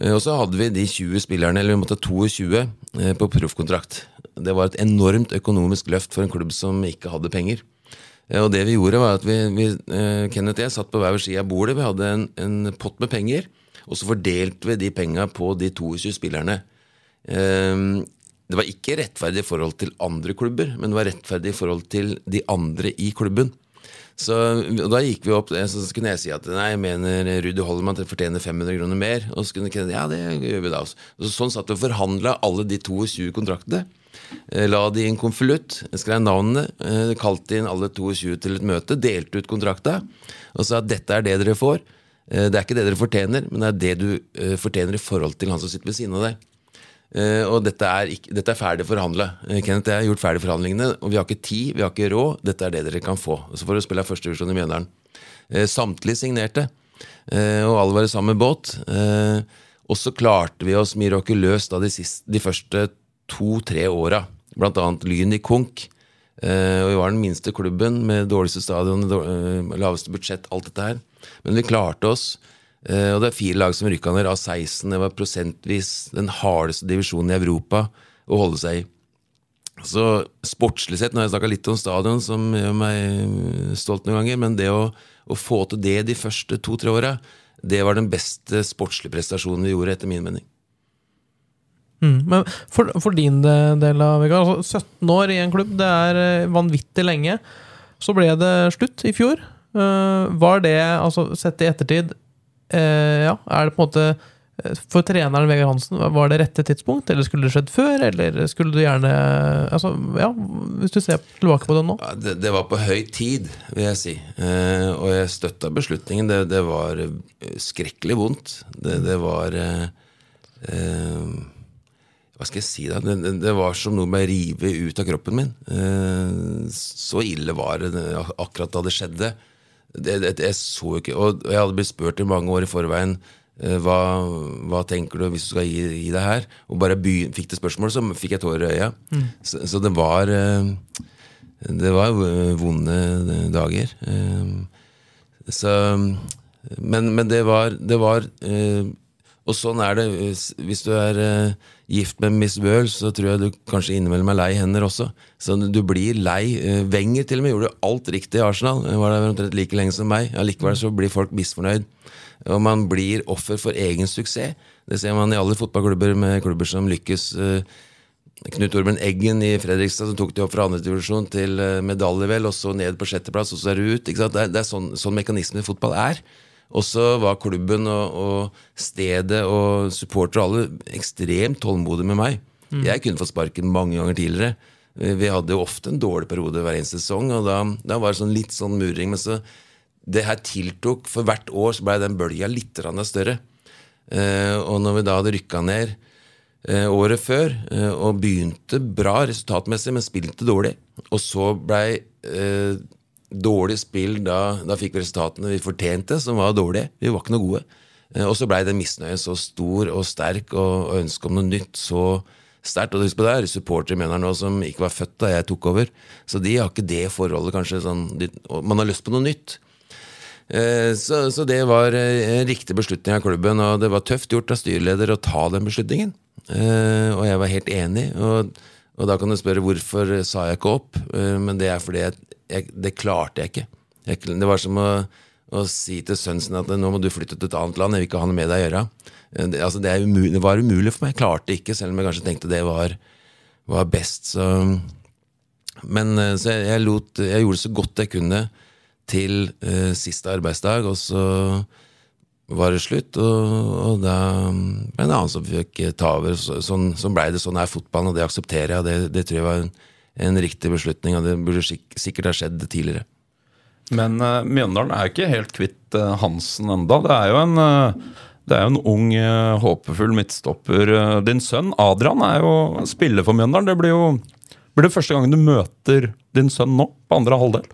S3: Eh, Og så hadde vi de 20 spillerne, eller vi måtte ha 22 eh, på proffkontrakt. Det var et enormt økonomisk løft for en klubb som ikke hadde penger. Eh, Og det vi gjorde, var at vi, vi eh, Kenneth og jeg satt på hver vår side av bordet. Vi hadde en, en pott med penger, og så fordelte vi de penga på de 22 spillerne. Eh, Det var ikke rettferdig i forhold til andre klubber, men det var rettferdig i forhold til de andre i klubben. Så Da gikk vi opp, eh, så kunne jeg si at nei, jeg mener Rudi Holman fortjener 500 kroner mer. Og så kunne Kenneth ja, det gjør vi da også. Så, sånn satt vi og forhandla alle de 22 kontraktene. Eh, La de i en konvolutt, skrev navnene, eh, kalte inn alle 22 til et møte, delte ut kontrakta og sa at dette er det dere får. Eh, Det er ikke det dere fortjener, men det er det du eh, fortjener i forhold til han som sitter ved siden av deg. Eh, og dette er, ikke, dette er ferdig forhandla. Kenneth, jeg har gjort ferdig forhandlingene, og vi har ikke tid, vi har ikke råd. Dette er det dere kan få. Så får du spille førstevisjon i Mjøndalen. Samtlige signerte, og alle var i samme båt. Og så klarte vi oss mirakuløst de, siste, de første to-tre åra. Blant annet Lyn i konk. Eh, og vi var den minste klubben med dårligste stadion, eh, laveste budsjett, alt dette her. Men vi klarte oss. Eh, og det er fire lag som rykka ned av 16. Det var prosentvis den hardeste divisjonen i Europa å holde seg i. Så sportslig sett, nå har jeg snakka litt om stadion, som gjør meg stolt noen ganger, men det å, å få til det de første to-tre åra, det var den beste sportslige prestasjonen vi gjorde, etter min mening.
S1: Mm. Men for, for din del av Vegard, altså 17 år i en klubb, det er eh, vanvittig lenge. Så ble det slutt i fjor. Eh, var det, altså sett i ettertid, eh, ja, er det på en måte For treneren Vegard Hansen, var det rette tidspunkt, eller skulle det skjedd før? Eller skulle du gjerne altså, ja, Hvis du ser tilbake på det nå?
S3: Ja, det, det var på høy tid, vil jeg si. Eh, og jeg støtta beslutningen. Det, det var skrekkelig vondt. Det, det var eh, eh, Hva skal jeg si, da? Det, det, det var som noe med å rive ut av kroppen min. Eh, så ille var det det- akkurat da det skjedde. Det, det, jeg så ikke Og jeg hadde blitt spurt i mange år i forveien eh, hva, hva tenker du hvis du skal gi, gi deg her? Og bare begyn, fikk det spørsmålet, så fikk jeg tårer i øya. Så, så det var eh, Det var eh, vonde dager. Eh, Så Men, men det var, det var eh, Og sånn er det. Hvis- du er eh, gift med Miss Wøhl, så tror jeg du kanskje innimellom er lei hender også. Så du blir lei. Eh, Wenger til og med gjorde alt riktig i Arsenal. Var der omtrent like lenge som meg. Allikevel så blir folk misfornøyd. Og man blir offer for egen suksess. Det ser man i alle fotballklubber med klubber som lykkes. eh, Knut Orben Eggen i Fredrikstad som tok de opp fra andredivisjon til eh, medalje, vel, og så ned på sjetteplass, og så er du ut. Det er, det er sånn, sånn mekanismen i fotball er. Og så var klubben og, og stedet og supportere alle ekstremt tålmodige med meg. Jeg kunne fått sparken mange ganger tidligere. Vi hadde jo ofte en dårlig periode hver eneste sesong, og da, da var det sånn litt sånn murring. Men så det her tiltok For hvert år så blei den bølga litt større. Eh, og når vi da hadde rykka ned eh, året før eh, og begynte bra resultatmessig, men spilte dårlig, og så blei eh, dårlig spill da, da fikk vi resultatene vi fortjente, som var dårlige. Vi var ikke noe gode. Eh, Og så blei den misnøyen så stor og sterk, og, og ønsket om noe nytt så sterkt. Og husk på det er supportere mener nå som ikke var født da jeg tok over. Så de har ikke det forholdet, kanskje. Sånn, de, man har lyst på noe nytt. Eh, Så, så det var eh, en riktig beslutning av klubben, og det var tøft gjort av styreleder å ta den beslutningen. Og jeg var helt enig. Og, og da kan du spørre hvorfor sa jeg ikke opp, men det er fordi jeg, jeg, det klarte jeg ikke. Jeg, det var som å, å si til sønnen sin at nå må du flytte til et annet land, jeg vil ikke ha noe med deg å gjøre. Eh, Det, altså, det, umulig, det var umulig for meg, jeg klarte ikke, selv om jeg kanskje tenkte det var, var best. Så, men eh, så jeg, jeg, lot, jeg gjorde så godt jeg kunne til eh, siste arbeidsdag, og så var det slutt, og, og da ble det en annen som fikk eh, ta over. Så, sånn, sånn blei det. Sånn er fotballen, og det aksepterer jeg. Det, det tror jeg var en, en riktig beslutning, og det burde sik sikkert ha skjedd tidligere.
S2: Men uh, Mjøndalen er ikke helt kvitt uh, Hansen enda. Det er jo en, uh, det er en ung, håpefull midtstopper. Din sønn Adrian er jo spiller for Mjøndalen. Det blir jo blir det første gangen du møter din sønn nå, på andre halvdel?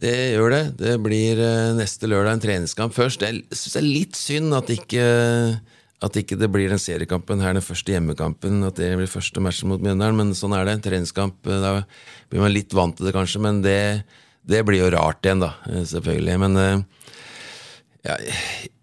S3: Det gjør det. Det blir neste lørdag en treningskamp først. Jeg syns det er litt synd at ikke, at ikke det blir den seriekampen her, den første hjemmekampen. At det blir første matchen mot Mjøndalen, men sånn er det. En treningskamp. eh, Da blir man litt vant til det, kanskje, men det, det blir jo rart igjen, da. eh, Selvfølgelig. Men ja,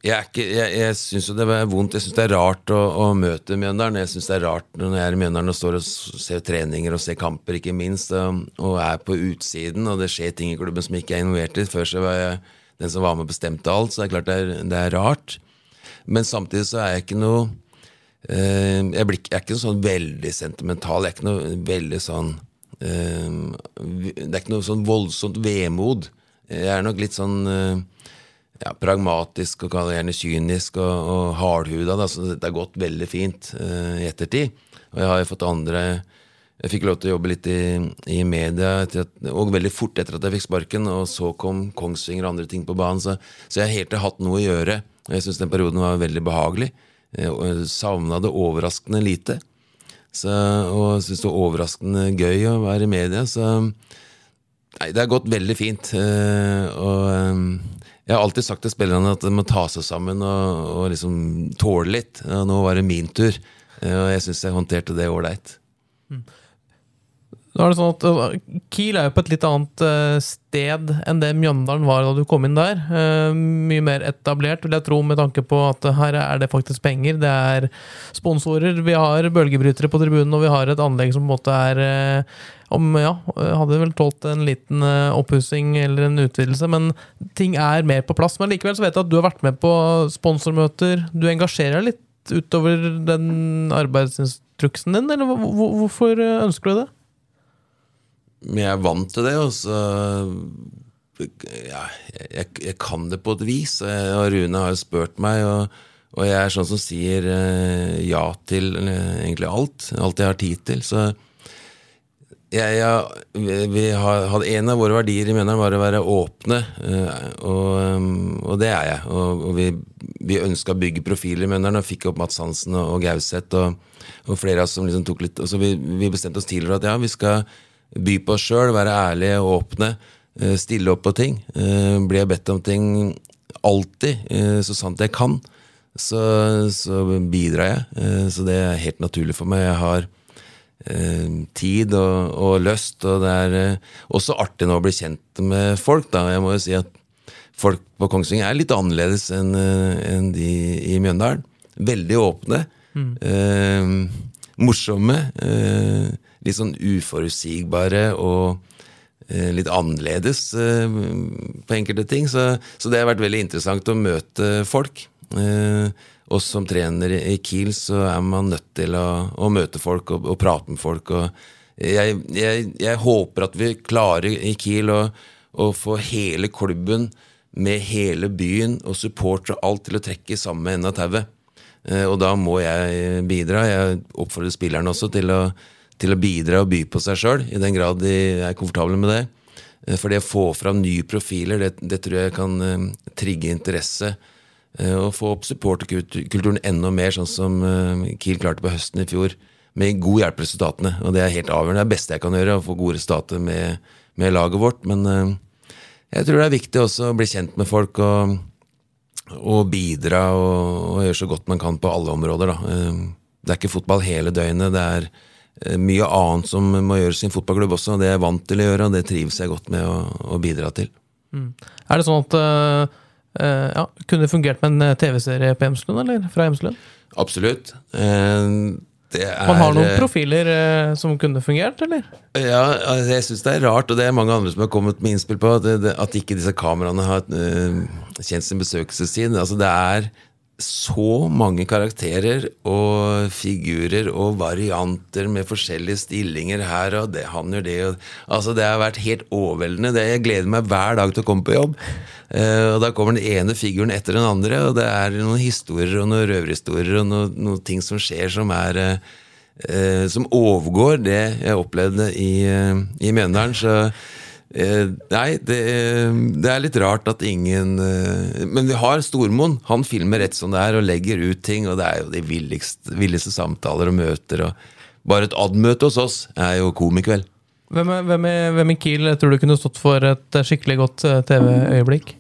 S3: jeg, ikke, jeg, jeg syns jo det er vondt. Jeg syns det er rart å, å møte Mjøndalen. Jeg syns det er rart når jeg er i Mjøndalen og står og ser treninger og ser kamper, ikke minst, og, og er på utsiden, og det skjer ting i klubben som ikke er involvert i. Før så var jeg den som var med bestemte alt, så det er klart det er, det er rart. Men samtidig så er jeg ikke noe eh, jeg, blir, jeg er ikke sånn veldig sentimental. Jeg er ikke noe veldig sånn eh, Det er ikke noe sånn voldsomt vemod. Jeg er nok litt sånn eh, ja, pragmatisk og gjerne kynisk og, og hardhuda. Da, så dette har gått veldig fint i ettertid. Og jeg har jo fått andre Jeg fikk lov til å jobbe litt i, i media at, og veldig fort etter at jeg fikk sparken. Og så kom Kongsvinger og andre ting på banen. Så, så jeg har helt hatt noe å gjøre. Jeg syns den perioden var veldig behagelig. Eh, savna det overraskende lite. Så, og syns det var overraskende gøy å være i media. Så Nei, det har gått veldig fint. eh, og eh, jeg har alltid sagt til spillerne at de må ta seg sammen og, og liksom tåle litt. Og nå var det min tur, og jeg syns jeg håndterte det ålreit.
S1: Nå er det sånn at uh, Kiel er jo på et litt annet uh, sted enn det Mjøndalen var da du kom inn der. Uh, mye mer etablert, vil jeg tro, med tanke på at her er det faktisk penger. Det er sponsorer, vi har bølgebrytere på tribunen, og vi har et anlegg som på en måte er om, ja, Hadde vel tålt en liten oppussing eller en utvidelse, men ting er mer på plass. Men likevel så vet jeg at du har vært med på sponsormøter. Du engasjerer deg litt utover den arbeidsinstruksen din, eller hvor- hvor- hvorfor ønsker du det?
S3: Men jeg er vant til det, og så ja, jeg, jeg kan det på et vis. Og Rune har jo spurt meg, og, og jeg er sånn som sier eh, ja til eh, egentlig alt. Alt jeg har tid til. Så jeg, jeg, har, En av våre verdier i Mjøndalen var å være åpne, eh, og, um, og det er jeg. Og, og vi, vi ønska å bygge profiler i Mjøndalen, og fikk opp Mats Hansen og, og Gauseth. Og, flere av oss som liksom tok litt så vi, vi bestemte oss tidligere at ja, vi skal by på oss sjøl, være ærlige og åpne. eh, Stille opp på ting. Eh, Blir jeg bedt om ting alltid, eh, så sant jeg kan, så, så bidrar jeg. Så det er helt naturlig for meg. Jeg har tid og, og lyst, og det er også artig nå å bli kjent med folk. da, Jeg må jo si at folk på Kongsvinger er litt annerledes enn en de i Mjøndalen. Veldig åpne. Eh, morsomme. Eh, litt sånn uforutsigbare og eh, litt annerledes eh, på enkelte ting. Så, så det har vært veldig interessant å møte folk. Eh, oss som trener i Kiel, så er man nødt til å, å møte folk og, og prate med folk. Jeg, jeg, jeg håper at vi klarer i Kiel å, å få hele klubben med hele byen og support og alt til å trekke i samme ende av tauet. Og da må jeg bidra. Jeg oppfordrer spillerne også til å, til å bidra og by på seg sjøl, i den grad de er komfortable med det. Eh, For det å få fram nye profiler, det, det tror jeg kan uh, trigge interesse. Uh, Og få opp supporterkulturen enda mer, sånn som uh, Kiel klarte på høsten i fjor. Med god hjelp resultatene. Og det er helt avgjørende. Det er det beste jeg kan gjøre, å få gode resultater med, med laget vårt. Men jeg tror det er viktig også å bli kjent med folk og og bidra og, og gjøre så godt man kan på alle områder. Da. Det er ikke fotball hele døgnet. Det er mye annet som må gjøres i en fotballklubb også. og Det er jeg vant til å gjøre, og det trives jeg godt med å, å bidra til.
S1: Er det sånn at uh, uh, ja, Kunne det fungert med en eh, TV-serie på Hjemslund, eller? Fra Hjemslund?
S3: Absolutt. Uh, Det er,
S1: Man har noen
S3: eh,
S1: profiler eh, som kunne fungert, eller?
S3: Ja, altså, jeg syns det er rart, og det er mange andre som har kommet med innspill på, at, at ikke disse kameraene har kjent sin besøkelsestid. Altså, det er så mange karakterer og figurer og varianter med forskjellige stillinger her, og det, han gjør det og, Altså, det har vært helt overveldende. Det, jeg gleder meg hver dag til å komme på jobb. Uh, og Da kommer den ene figuren etter den andre, og det er noen historier og noen røverhistorier og noen, noen ting som skjer som er uh, uh, Som overgår det jeg opplevde i, i Mjøndalen. Så eh, nei, det, det er litt rart at ingen eh, Men vi har Stormoen. Han filmer rett som det er og legger ut ting, og det er jo de villeste, villeste samtaler og møter. og Bare et ad-møte hos oss er jo komikveld.
S1: Hvem, er- hvem, hvem i Kiel tror du kunne stått for et eh, skikkelig godt eh, TV-øyeblikk?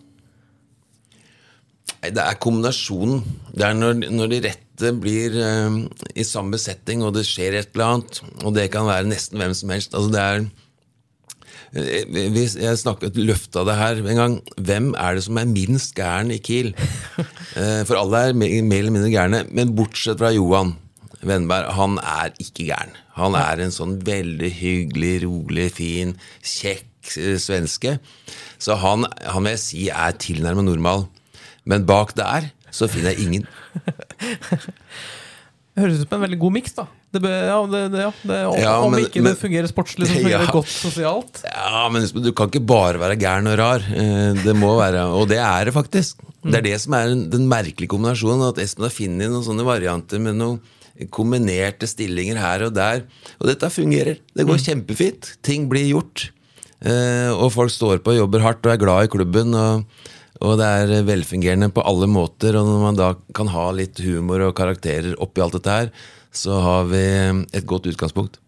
S3: Nei, Det er kombinasjonen. Det er når, når de rette blir eh, i samme setting, og det skjer et eller annet. Og det kan være nesten hvem som helst. Altså det er eh, hvis Jeg snakket løfta det her en gang. Hvem er det som er minst gæren i Kiel? <laughs> Eh, For alle er mer eller mindre gærne, men bortsett fra Johan Vennberg. Han er ikke gæren. Han er en sånn veldig hyggelig, rolig, fin, kjekk eh, svenske. Så han, han vil jeg si er tilnærmet normal. Men bak der så finner jeg ingen. <laughs>
S1: Høres ut som en veldig god miks, da. Det, be, ja, det, ja, det, om
S3: Ja,
S1: om
S3: men-
S1: ikke
S3: men-
S1: det fungerer sportslig, så <laughs> fungerer det godt sosialt.
S3: Ja, men husk du kan ikke bare være gæren og rar. Eh, Det må være, Og det er det faktisk. Det er det som er den- den merkelige kombinasjonen. At Espen har funnet noen sånne varianter med noen kombinerte stillinger her og der. Og dette fungerer. Det går kjempefint. Ting blir gjort. Eh, Og folk står på og jobber hardt og er glad i klubben. Og, og det er velfungerende på alle måter. Og når man da kan ha litt humor og karakterer oppi alt dette her, så har vi et godt utgangspunkt.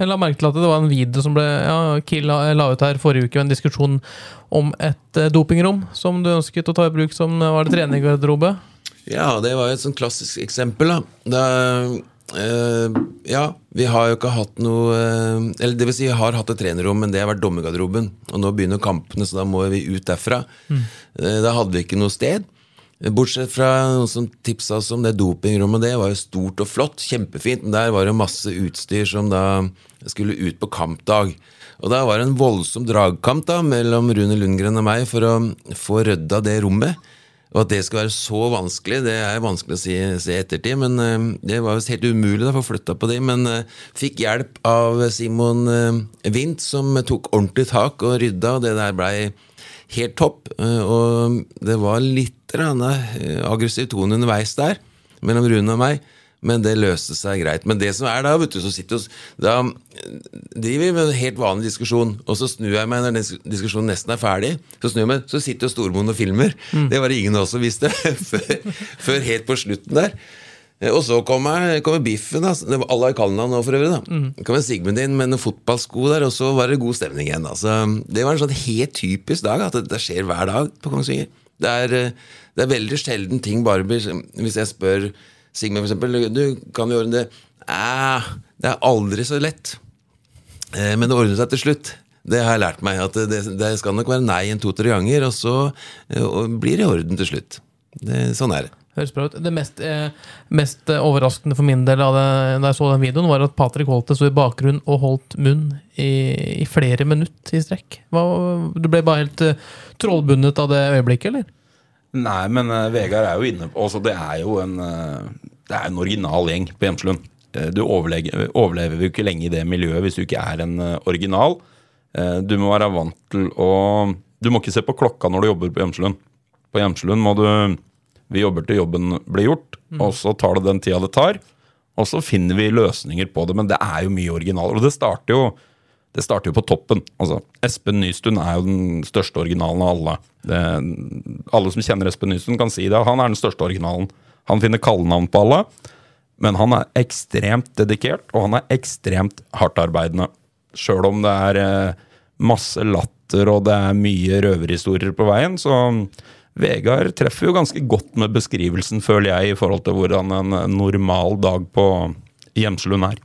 S1: Jeg la merke til at det var en video som ble ja, Kiel la, la ut her forrige uke, en diskusjon om et eh, dopingrom som du ønsket å ta i bruk som var det treningsgarderobe.
S3: Ja, det var jo et sånn klassisk eksempel. Da. Da, øh, ja, vi har jo ikke hatt noe øh, Eller det vil si, vi har hatt et trenerrom, men det har vært dommergarderoben. Og nå begynner kampene, så da må vi ut derfra. Mm. da hadde vi ikke noe sted. Bortsett fra noen som tipsa oss om det dopingrommet. Det var jo stort og flott, kjempefint. Men der var det masse utstyr som da skulle ut på kampdag. Og da var det en voldsom dragkamp da mellom Rune Lundgren og meg for å få rydda det rommet. Og at det skal være så vanskelig, det er vanskelig å si, se ettertid. Men eh, det var visst helt umulig da, å få flytta på det. Men eh, fikk hjelp av Simon Wint, som tok ordentlig tak og rydda, og det der blei helt topp. Eh, og det var litt eh, aggressiv tone underveis der, mellom Rune og meg. Men det løste seg greit. Men det som er da, vet du, så sitter vi Da eh, driver vi med en helt vanlig diskusjon, og så snur jeg meg når den diskusjonen nesten er ferdig. Så snur jeg meg, så sitter jo Stormoen og filmer. Det var det ingen av oss som visste <laughs> før, før helt på slutten der. Eh, Og så kommer, kommer Biffen. Da. Det var Alle har kallenavn nå, for øvrig. da Så kommer Sigmund inn med noen fotballsko der, og så var det god stemning igjen. Altså, det var en sånn helt typisk dag, at det skjer hver dag på Kongsvinger. Det er, eh, det er veldig sjelden ting bare blir Hvis jeg spør Sigmund, eksempel, du kan jo ordne det Æh, det er aldri så lett. Eh, Men det ordner seg til slutt. Det har jeg lært meg. At det, det skal nok være nei en to-tre ganger, og så og blir det i orden til slutt. Det, sånn er det.
S1: Høres bra ut. Det mest, eh, mest eh, overraskende for min del det, da jeg så den videoen, var at Patrick Holte sto i bakgrunnen og holdt munn i, i flere minutter i strekk. Hva, du ble bare helt eh, trollbundet av det øyeblikket, eller?
S2: Nei, men eh, Vegard er jo inne på altså, Det er jo en eh, Det er en original gjeng på Hjemslund. Eh, Du overlever, jo ikke lenge i det miljøet hvis du ikke er en original. Du må være vant til å Du må ikke se på klokka når du jobber på Hjemslund. På Hjemslund må du Vi jobber til jobben blir gjort, og så tar det den tida det tar. Og så finner vi løsninger på det, men det er jo mye originaler. Og det starter jo det starter jo på toppen. Altså, Espen Nystuen er jo den største originalen av alle. Det, alle som kjenner Espen Nystuen, kan si det. Han er den største originalen. Han finner kallenavn på alle. Men han er ekstremt dedikert, og han er ekstremt hardtarbeidende. Sjøl om det er eh, masse latter og det er mye røverhistorier på veien, så Vegard treffer jo ganske godt med beskrivelsen, føler jeg, i forhold til hvordan en normal dag på Hjemslund er.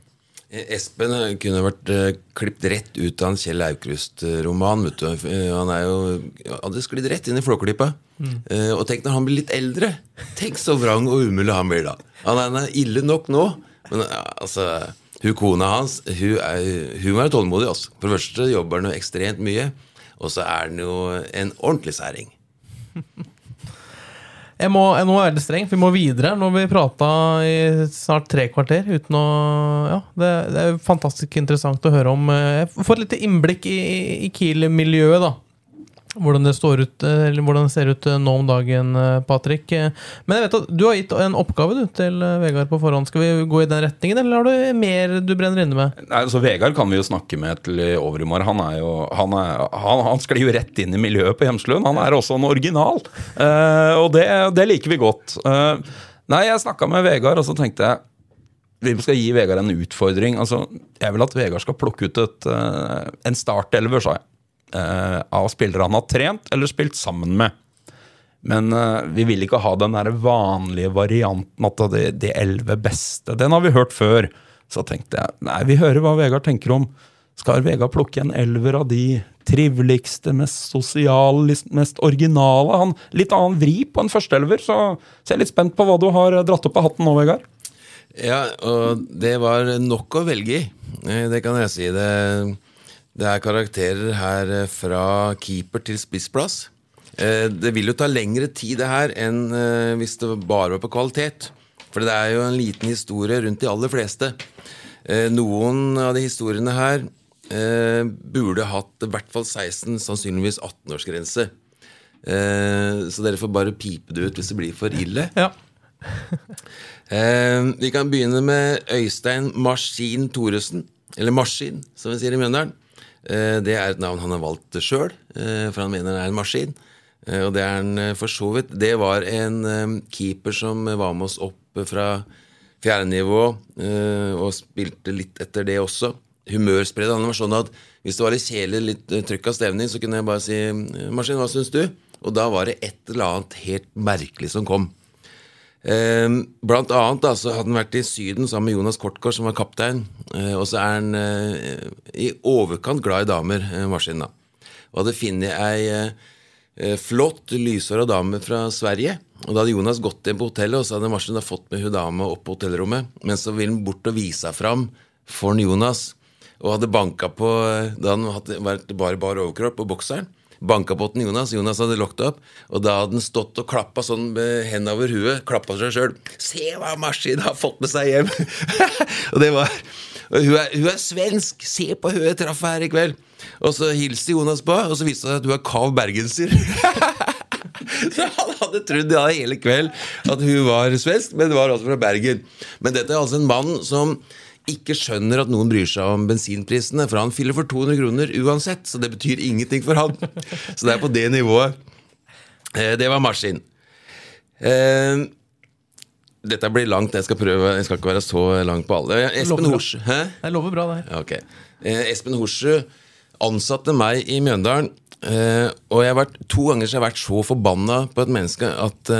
S3: Espen kunne vært uh, klippet rett ut av en Kjell Aukrust-roman. vet du. Eh, Han er jo hadde sklidd rett inn i Flåklypa. Eh, og tenk når han blir litt eldre. Tenk så vrang og umulig han blir da. Han er- han er ille nok nå, men altså hun kona hans hun, er, hun er tålmodig. Også. For det første jobber han jo ekstremt mye, og så er han jo en ordentlig særing.
S1: Jeg må, jeg må være streng, for vi må videre. Nå har vi prata i snart tre kvarter uten å Ja, det, det er fantastisk interessant å høre om. Få et lite innblikk i- i Kiel-miljøet, da. Hvordan det, står ut, eh, eller hvordan det ser ut eh, nå om dagen, eh, Patrick. Men jeg vet at du har gitt en oppgave du, til Vegard på forhånd. Skal vi gå i den retningen, eller har du mer du brenner inne med?
S2: Nei, altså Vegard kan vi jo snakke med til i overmorgen. Han er jo Han, er, han, han sklir jo rett inn i miljøet på Hjemslund. Han er også en original. uh, og det, det liker vi godt. Uh, nei, jeg snakka med Vegard, og så tenkte jeg vi skal gi Vegard en utfordring. Altså, jeg vil at Vegard skal plukke ut et, uh, en startelver, sa jeg. Eh, av spillere han har trent eller spilt sammen med. Men eh, vi vil ikke ha den der vanlige varianten at det er de elleve beste. Den har vi hørt før. Så tenkte jeg nei, vi hører hva Vegard tenker om. Skal Vegard plukke en elver av de triveligste, mest sosiale, mest originale? Han, litt annen vri på en førsteelver, så, så jeg litt spent på hva du har dratt opp av hatten nå, Vegard.
S3: Ja, og det var nok å velge i. Eh, Det kan jeg si. Det, det er karakterer her eh, fra keeper til spissplass. Eh, Det vil jo ta lengre tid det her enn eh, hvis det bare var på kvalitet. For det er jo en liten historie rundt de aller fleste. Noen av de historiene her burde hatt i hvert fall 16, sannsynligvis 18-årsgrense. Eh, Så dere får bare pipe det ut hvis det blir for ille.
S1: Ja. <laughs>
S3: Vi kan begynne med Øystein Maskin Thoresen. Eller Maskin, som vi sier i Mjøndalen. Eh, det er et navn han har valgt sjøl, eh, for han mener det er en maskin. Eh, og det er han for så vidt. Det var en keeper som var med oss opp fra fjerde nivå, eh, og spilte litt etter det også. Humørspredet Han var sånn at hvis det var litt kjedelig, litt trykk av stemning, så kunne jeg bare si 'Maskin, hva syns du?' Og da var det et eller annet helt merkelig som kom. Eh, blant annet da, så hadde han vært i Syden sammen med Jonas Kortgård, som var kaptein. Eh, og så er han eh, i overkant glad i damer, eh, Maskin. da. Og hadde funnet ei flott, lyshåra dame fra Sverige. Og da hadde Jonas gått inn på hotellet, og så hadde maskinen da fått med hun dama opp på hotellrommet. Men så ville han bort og vise seg fram for Jonas, og hadde banka på Da han hadde vært bare bar overkropp på bokseren. Banka på den Jonas. Jonas hadde lukket opp. Og da hadde han stått og klappa sånn med hendene over huet. Klappa seg sjøl. 'Se hva maskinen har fått med seg hjem!' <laughs> og det var hun, er, hun er svensk! Se på hun jeg traff her i kveld! Og så hilste Jonas på, og så viste det seg at hun er kav bergenser. <laughs> Så han hadde trodd ja, hele kveld at hun var svensk, men det var altså fra Bergen. Men dette er altså en mann som ikke skjønner at noen bryr seg om bensinprisene, for han fyller for 200 kroner uansett, så det betyr ingenting for han. Så det er på det nivået. Eh, Det var maskin. Eh, Dette blir langt, jeg skal prøve. Jeg skal ikke være så lang på alle. Espen Horsrud Hæ?
S1: Jeg lover bra, det.
S3: Ja, Eh, Espen Horsrud ansatte meg i Mjøndalen. Og jeg har vært, to ganger så har jeg vært så forbanna på et menneske at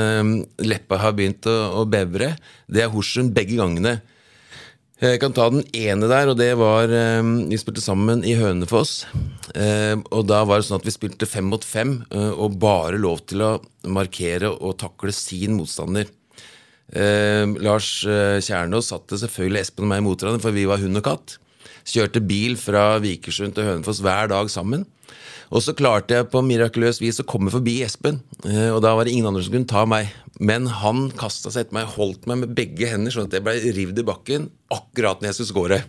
S3: leppa har begynt å, å bevre. Det er Horsrud begge gangene. Jeg kan ta den ene der, og det var eh, Vi spilte sammen i Hønefoss. Eh, og da var det sånn at vi spilte fem mot fem, eh, og bare lov til å markere og takle sin motstander. Eh, Lars eh, Kjernås satte selvfølgelig Espen og meg mot hverandre, for vi var hund og katt. Kjørte bil fra Vikersund til Hønefoss hver dag sammen. Og så klarte jeg på mirakuløst vis å komme forbi Espen, eh, og da var det ingen andre som kunne ta meg. Men han kasta seg etter meg, holdt meg med begge hender, sånn at jeg ble rivd i bakken akkurat når jeg skulle score.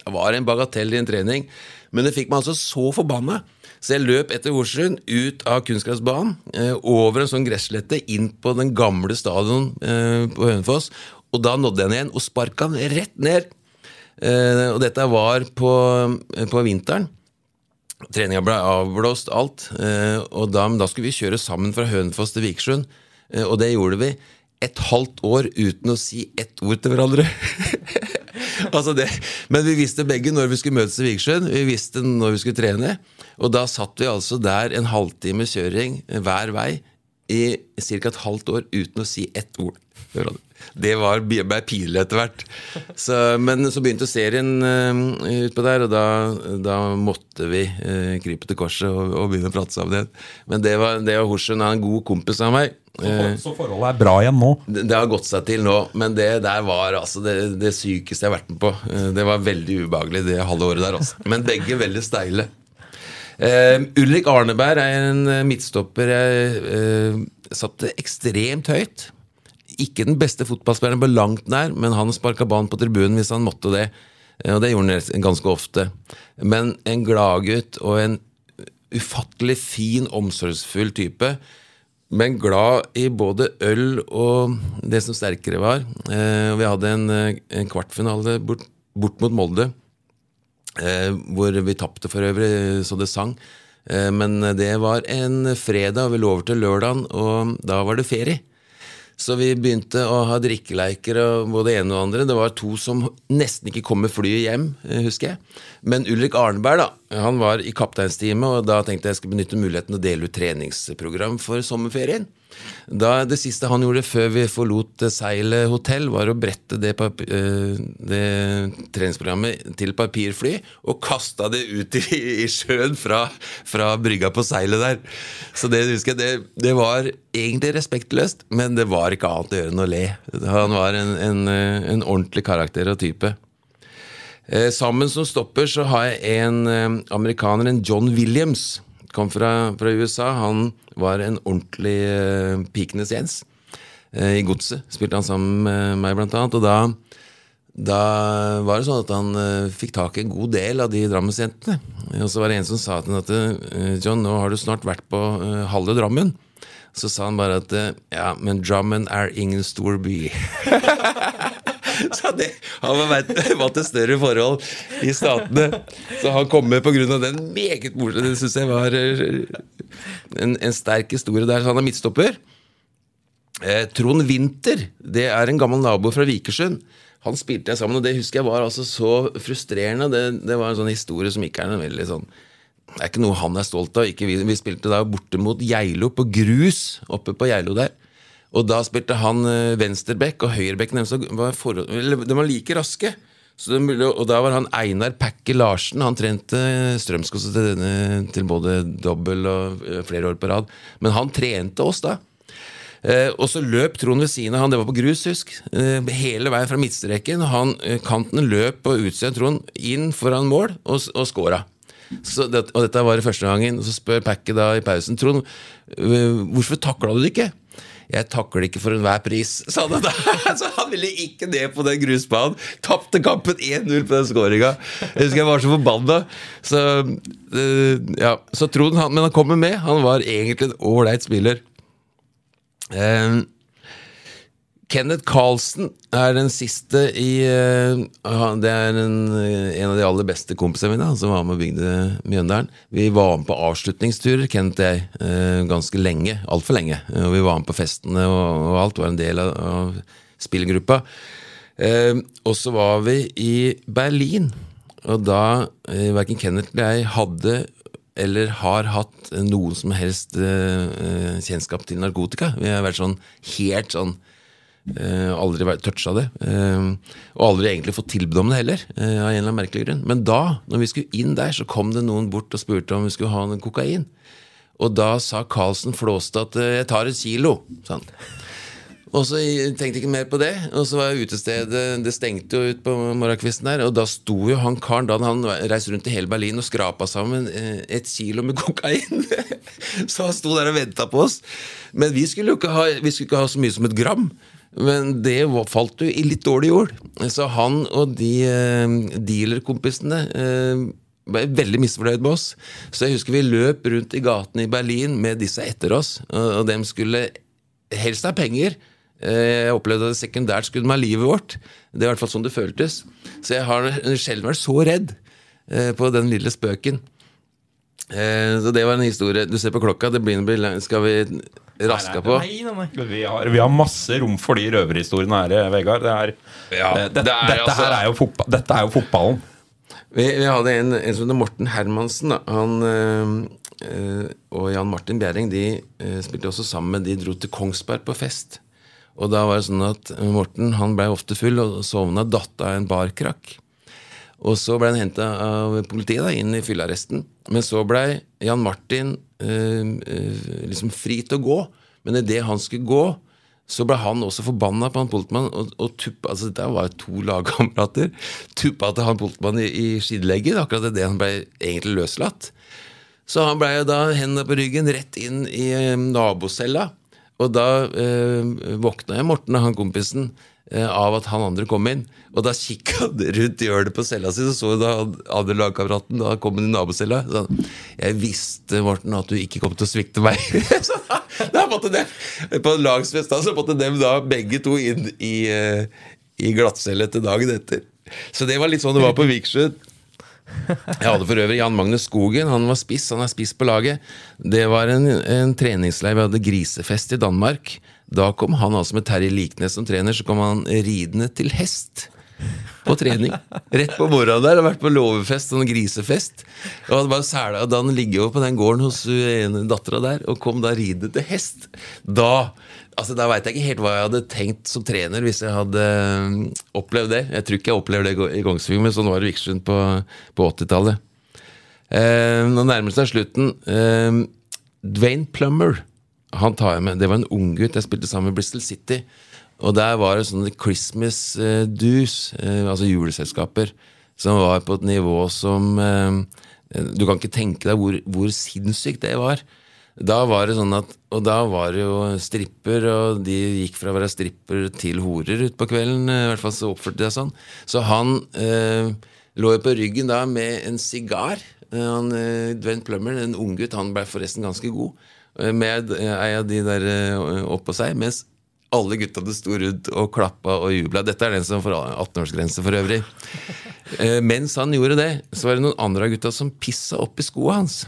S3: Det var en bagatell i en trening, men det fikk meg altså så forbanna. Så jeg løp etter Horsrud, ut av kunstgressbanen, eh, over en sånn gresslette, inn på den gamle stadion eh, på Hønefoss. Og da nådde jeg den igjen og sparka den rett ned. Og dette var på, på vinteren. Treninga ble avblåst, alt. Eh, og da, da skulle vi kjøre sammen fra Hønefoss til Vikersund, eh, og det gjorde vi. Et halvt år uten å si ett ord til hverandre. <laughs> altså det, men vi visste begge når vi skulle møtes i Vikersund. Vi visste når vi skulle trene. Og da satt vi altså der en halvtime kjøring hver vei i ca. et halvt år uten å si ett ord. Det var, ble pinlig etter hvert. Så, men så begynte serien uh, utpå der, og da, da måtte vi uh, krype til korset og, og begynne å prate sammen igjen. Men det var, det var Horsen, han er en god kompis av meg.
S4: Så, for, så forholdet er bra igjen nå?
S3: Det, det har gått seg til nå, men det der var altså det, det sykeste jeg har vært med på. Uh, det var veldig ubehagelig det halve året der, også. Men begge veldig steile. Uh, Ulrik Arneberg er en midtstopper jeg uh, satte ekstremt høyt. Ikke den beste fotballspilleren på langt nær, men han sparka banen på tribunen hvis han måtte det. Og det gjorde han ganske ofte. Men en gladgutt og en ufattelig fin, omsorgsfull type. Men glad i både øl og det som sterkere var. Vi hadde en, en kvartfinale bort, bort, mot Molde, hvor vi tapte for øvrig så det sang. Men det var en fredag, og vi lå over til lørdagen, og da var det ferie. Så vi begynte å ha drikkeleiker og både ene og andre. Det var to som nesten ikke kom med flyet hjem, husker jeg. Men Ulrik Arnberg da, han var i kapteinsteamet, og da tenkte jeg jeg skulle benytte muligheten å dele ut treningsprogram for sommerferien. Da Det siste han gjorde før vi forlot Seilet hotell, var å brette det, det treningsprogrammet til papirfly og kasta det ut i, i sjøen fra, fra, brygga på seilet der. Så det husker jeg, det, det, var egentlig respektløst, men det var ikke annet å gjøre enn å le. Han var en, en, en ordentlig karakter og type. Eh, sammen som stopper så har jeg en amerikaner, en John Williams kom fra, fra, USA. Han var en ordentlig uh, pikenes Jens uh, i Godset. Spilte han sammen med meg, blant annet. Og da, da var det sånn at han uh, fikk tak i en god del av de Drammensjentene. Og så var det en som sa til ham at John, nå har du snart vært på halve Drammen. Så sa han bare at ja, men Drammen er ingen stor by. <laughs> Så det, han var vant til større forhold i statene. Så han kom med pga. den meget morsomme Det syns jeg var eh, en, en, sterk historie der. Så han er midtstopper. Eh, Trond Winther, det er en gammel nabo fra Vikersund. Han spilte jeg sammen, og det husker jeg var altså så frustrerende. Det, det var en sånn historie som ikke er en veldig sånn det er ikke noe han er stolt av. Vi, vi, spilte da borte mot Geilo, på grus oppe på Geilo der. Og da spilte han uh, venstreback, og høyrebacken de var like raske. De, og da var han Einar Pakke Larsen. Han trente Strømskog til, til, både dobbel og uh, flere år på rad. Men han trente oss da. Eh, og så løp Trond ved siden av han, det var på grus, husk, Eh, hele veien fra midtstreken. Han, kanten løp på utsida av Trond inn foran mål og, og scora. Det, og dette var det første gangen. Så spør Pakke da i pausen Trond, hvorfor takla du det ikke? 'Jeg takler ikke for enhver pris', sa han da. <laughs> Så han ville ikke ned på den grusbanen. Tapte kampen 1-0 på den skåringa. Jeg husker jeg var så forbanna. Så, uh, ja. så Trond, han, men han kommer med. Han var egentlig en ålreit spiller. Uh, Kenneth Carlsen er den siste i uh, Det er en, en, av de aller beste kompisene mine som var med og bygde Mjøndalen. Vi var med på avslutningsturer, Kenneth og jeg, uh, ganske lenge. Altfor lenge. Uh, vi var med på festene og, og, alt. Var en del av, av spillgruppa. og så var vi i Berlin, og da uh, verken Kenneth eller jeg hadde eller har hatt noen som helst kjennskap til narkotika. Vi har vært sånn helt sånn Uh, aldri toucha det. Uh, og aldri egentlig fått tilbud om det heller. Uh, av en eller annen merkelig grunn Men da, når vi skulle inn der, så kom det noen bort og spurte om vi skulle ha noen kokain. Og da sa Carlsen flåste at 'jeg tar et kilo', sa. Og så tenkte jeg ikke mer på det. Og så var utestedet Det stengte jo ut på morgenkvisten der. Og da sto jo han karen Da han reiste rundt i hele Berlin og skrapa sammen et kilo med kokain. <laughs> så han sto der og venta på oss. Men vi skulle jo ikke ha, vi skulle ikke ha så mye som et gram. Men det falt jo i litt dårlig jord. Så han og de eh, dealerkompisene eh, ble veldig misfornøyd med oss. Så jeg husker vi løp rundt i gatene i Berlin med disse etter oss, og, og dem skulle helst ha penger. Eh, jeg opplevde at sekundært skulle ha livet vårt. Det er i hvert fall sånn det føltes. Så jeg har sjelden vært så redd eh, på den lille spøken. Eh, så det var en historie. Du ser på klokka, det blir, skal vi raska på?
S4: Nei, nei, nei. Vi, har, vi har masse rom for de røverhistoriene her, Vegard. Det er, ja, det, det, det er, dette, altså, er fotball, dette, er jo fotballen.
S3: Vi, vi hadde en, en som heter Morten Hermansen. Han, øh, og Jan Martin Bjerring de øh, spilte også sammen. De dro til Kongsberg på fest. Og da var det sånn at Morten han ble ofte full og sovna, datt av en barkrakk. Og så ble han henta av politiet da, inn i fyllearresten. Men så ble Jan Martin eh, eh, liksom fri til å gå. Men idet han skulle gå, så ble han også forbanna på han Poltmann. Og, og tuppa, altså Dette var to <laughs> lagkamerater. Tuppa til han Poltmann i, i skidelegget Akkurat idet han ble egentlig løslatt. Så han blei da hendene på ryggen rett inn i eh, nabocella. Og da eh, våkna jeg Morten og han kompisen av at han andre kom inn. Og da kikka han rundt i hjørnet på cella si, så så da andre lagkameraten da kom inn i nabocella. Så han, jeg visste, Morten, at du ikke kom til å svikte meg. <laughs> så da, måtte de, På lagsfest så måtte dem da begge to inn i, eh, i glattcelle til dagen etter. Så det var litt sånn det var på Viksjø. Jeg hadde for øvrig Jan Magnus Skogen. Han var spiss. Han er spiss på laget. Det var en, en treningsleir. Vi hadde grisefest i Danmark. Da kom han altså med Terje Liknes som trener. Så kom han ridende til hest på trening. Rett på morgenen der. Har vært på låvefest sånn grisefest. Og hadde bare sæla, da han ligger jo på den gården hos dattera der, og kom da ridende til hest. Da altså da veit jeg ikke helt hva jeg hadde tenkt som trener hvis jeg hadde um, opplevd det. Jeg tror ikke jeg opplevde det i Kongsvinger, men sånn var det Vikersund på, på 80-tallet. Eh, nå nærmer det seg slutten. Eh, Dwayne Plummer han tar jeg med. Det var en ung gutt jeg spilte sammen med Bristol City. Og der var det sånne Christmas eh, dues, eh, altså juleselskaper, som var på et nivå som eh, Du kan ikke tenke deg hvor, hvor sinnssykt det var. Da var det sånn at, Og da var det jo stripper, og de gikk fra å være stripper til horer utpå kvelden. I hvert fall så oppførte de seg sånn. Så han eh, lå jo på ryggen da med en sigar. Han, eh, Dwayne Plummer, en unggutt, han ble forresten ganske god. Eh, Med ei av de der eh, oppå seg. Mens alle gutta det sto rundt og klappa og jubla. Dette er den som får 18-årsgrense for øvrig. <laughs> Eh, mens han gjorde det, så var det noen andre av gutta som pissa opp i skoa hans.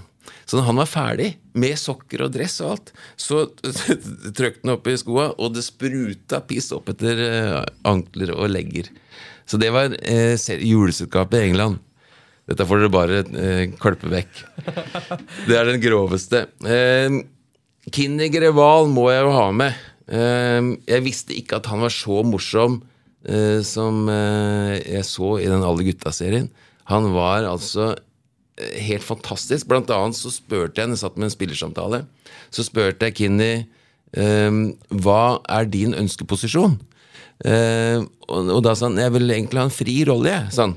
S3: Så når han var ferdig, med sokker og dress og alt, så <laughs> trykte han opp i skoa, og det spruta piss opp etter eh, ankler og legger. Så det var eh, juleselskapet i England. Dette får dere bare eh, vekk. <laughs> Det er den groveste. Eh, Kinni Greval må jeg jo ha med. Eh, jeg visste ikke at han var så morsom eh, som eh, jeg så i den Alle gutta-serien. Han var altså eh, helt fantastisk. Blant annet så spurte jeg, når jeg satt med en spillersamtale, så spurte jeg Kinni eh, hva er din ønskeposisjon? Eh, og, da sa han jeg vil egentlig ha en fri rolle, jeg. han.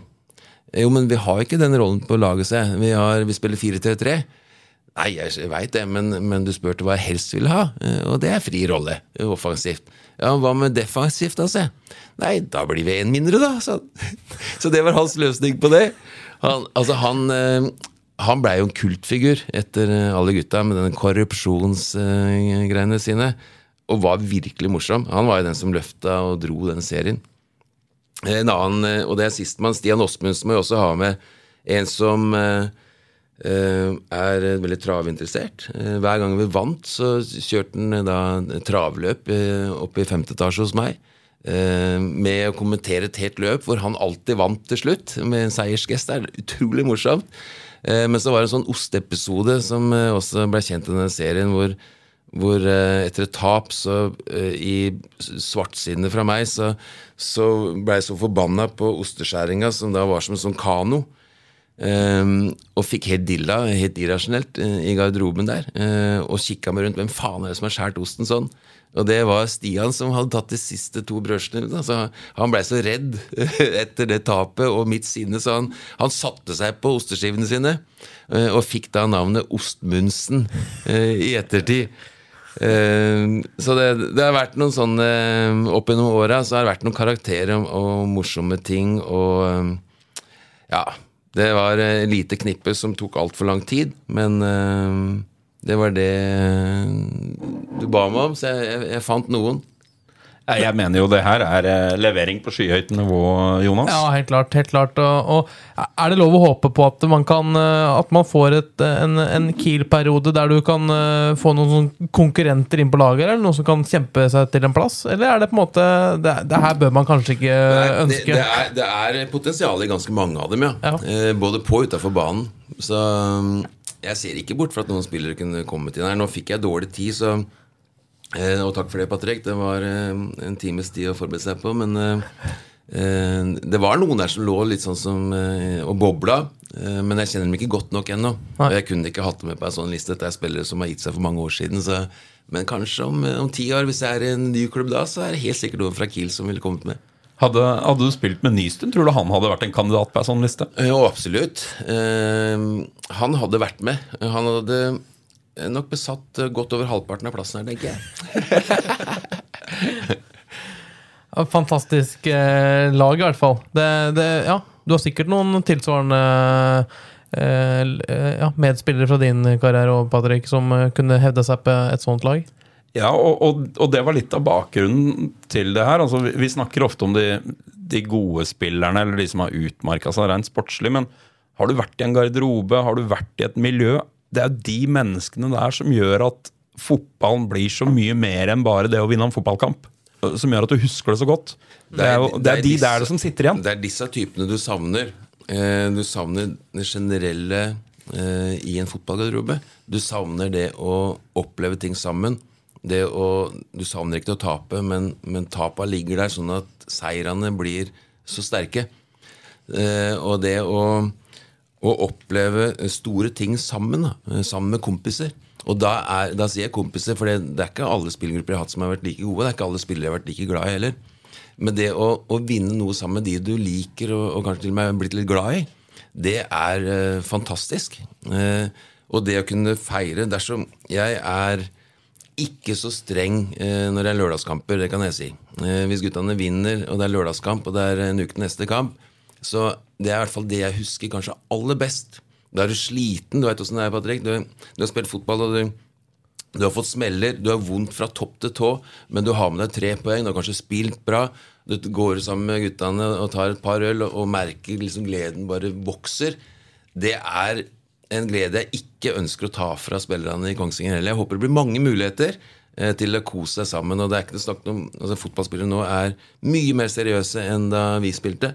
S3: Jo, men vi har ikke den rollen på laget, se. Vi, vi spiller 4-3-3. Nei, jeg veit det, men, men du spurte hva jeg helst ville ha, eh, og det er fri rolle. eh, Offensivt. Ja, Hva med defensivt, da, se? Nei, da blir vi én mindre, da, sa han. <laughs> Så det var hans løsning på det. Han, altså, han, eh, han blei jo en kultfigur etter alle gutta med den korrupsjonsgreiene sine, og var virkelig morsom. Han var jo den som løfta og dro den serien. En annen, og det er sistemann, Stian Åsmundsen må jo også ha med en som er eh, veldig travinteressert. Eh, Hver gang vi vant, så kjørte han eh, da travløp eh, opp i femte etasje hos meg. eh, Med å kommentere et helt løp hvor han alltid vant til slutt, med en seiersgest. Det er utrolig morsomt. Eh, Men så var det en sånn osteepisode som eh, også ble kjent i denne serien, hvor hvor eh, etter et tap så eh, i svartsidene fra meg, så, så ble jeg så forbanna på osteskjæringa, som da var som en sånn kano. Ehm, og fikk helt dilla, helt irrasjonelt, uh, i garderoben der. Uh, og kikka meg rundt. Hvem faen er det som har skåret osten sånn? Og det var Stian som hadde tatt de siste to brødsnurrene. Altså, han blei så redd <laughs> etter det tapet og mitt sinne, så han, han satte seg på osteskivene sine. Uh, og fikk da navnet Ostmunsen i ettertid. Eh, så det, det har vært noen sånne Opp gjennom åra så har det vært noen karakterer og, og morsomme ting og um, Ja. Det var eh, lite knippe som tok altfor lang tid, men uh, det var det du ba meg om, så jeg, jeg, jeg fant noen.
S4: Jeg mener jo det her er eh, levering på skyhøyt nivå, Jonas.
S1: Ja, helt klart. helt klart og, og Er det lov å håpe på at man, kan, eh, at man får et, en, en Kiel-periode der du kan eh, få noen sånn konkurrenter inn på laget, eller noen som kan kjempe seg til en plass? Eller er det på en måte Det, det her bør man kanskje ikke
S3: ønske? det, det, er, det er potensial i ganske mange av dem, ja.
S1: Ja.
S3: Eh, både på og utafor banen. Så um, jeg ser ikke bort fra at noen spillere kunne kommet inn her. Nå fikk jeg dårlig tid, så eh, Og takk for det, Patrick. Det var eh, en times tid å forberede seg på. Men eh, eh, det var noen der som lå litt sånn som eh, og bobla. Eh, men jeg kjenner dem ikke godt nok ennå. Og jeg kunne ikke hatt det med på en sånn liste. Dette er spillere som har gitt seg for mange år siden. Så, men kanskje om, om ti år, hvis jeg er i en ny klubb da, så er det helt sikkert noen fra Kiel som ville kommet med.
S4: Hadde, hadde du spilt med Nystuen, tror du han hadde vært en kandidat på en sånn liste?
S3: Jo, absolutt. Eh, han hadde vært med. Han hadde nok besatt eh, godt over halvparten av plassen her, tenker jeg. <laughs>
S1: Fantastisk eh, lag, i hvert fall. Det, det, ja, du har sikkert noen tilsvarende eh, eh, ja, medspillere fra din karriere og Patrick, som eh, kunne hevde seg på et sånt lag.
S4: Ja, og, og, og det var litt av bakgrunnen til det her. Altså, vi, vi snakker ofte om de, de gode spillerne, eller de som har utmarka seg rent sportslig. Men har du vært i en garderobe, har du vært i et miljø Det er de menneskene der som gjør at fotballen blir så mye mer enn bare det å vinne en fotballkamp. Som gjør at du husker det så godt. Det er, jo, det er de der som sitter igjen.
S3: Det er disse typene du savner. Eh, du savner det generelle eh, i en fotballgarderobe. Du savner det å oppleve ting sammen. Det å, du savner ikke det å tape, men, men tapa ligger der sånn at seirene blir så sterke. Eh, og det å, å oppleve store ting sammen, eh, sammen med kompiser. Og da, er, da sier jeg kompiser, for det, det er ikke alle spillgrupper jeg har hatt som har vært like gode. Det er ikke alle spillere jeg har vært like glad i heller. Men det å, å vinne noe sammen med de du liker og, og kanskje til og med blitt litt glad i, det er uh, fantastisk. Uh, og det å kunne feire dersom Jeg er ikke så streng uh, når det er lørdagskamper, det kan jeg si. Eh, hvis guttene vinner, og det er lørdagskamp, og det er en uke til neste kamp, så det er i hvert fall det jeg husker kanskje aller best. Da er du sliten, du vet åssen det er, Patrick. Du, du har spilt fotball, og du, du har fått smeller, du har vondt fra topp til tå, men du har med deg tre poeng, du har kanskje spilt bra. Du går sammen med guttene og tar et par øl og, merker liksom gleden bare vokser. Det er en glede jeg ikke ønsker å ta fra spillerne i Kongsvinger heller. Jeg håper det blir mange muligheter eh, til å kose seg sammen. og det er ikke noe snakk om, altså Fotballspillere nå er mye mer seriøse enn da vi spilte.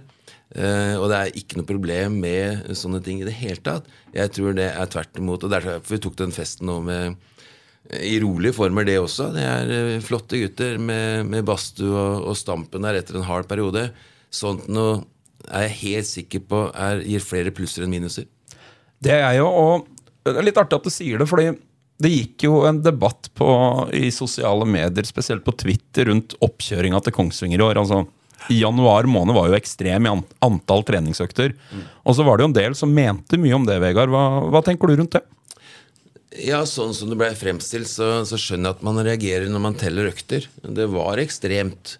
S3: Eh, og det er ikke noe problem med sånne ting i det hele tatt. Jeg tror det er tvert imot. Og derfor vi tok den festen nå med i rolige former, det også. Det er eh, flotte gutter med, med badstue og, og stampen der etter en hard periode. Sånt noe er jeg helt sikker på er, gir flere plusser enn minuser.
S4: Det er jo, og det er litt artig at du sier det, fordi det gikk jo en debatt på, i sosiale medier, spesielt på Twitter, rundt oppkjøringa til Kongsvinger i år. altså i januar måned var jo ekstrem i antall treningsøkter. Og så var det jo en del som mente mye om det, Vegard. Hva, hva tenker du rundt det?
S3: Ja, sånn som det ble fremstilt, så, så skjønner jeg at man reagerer når man teller økter. Det var ekstremt.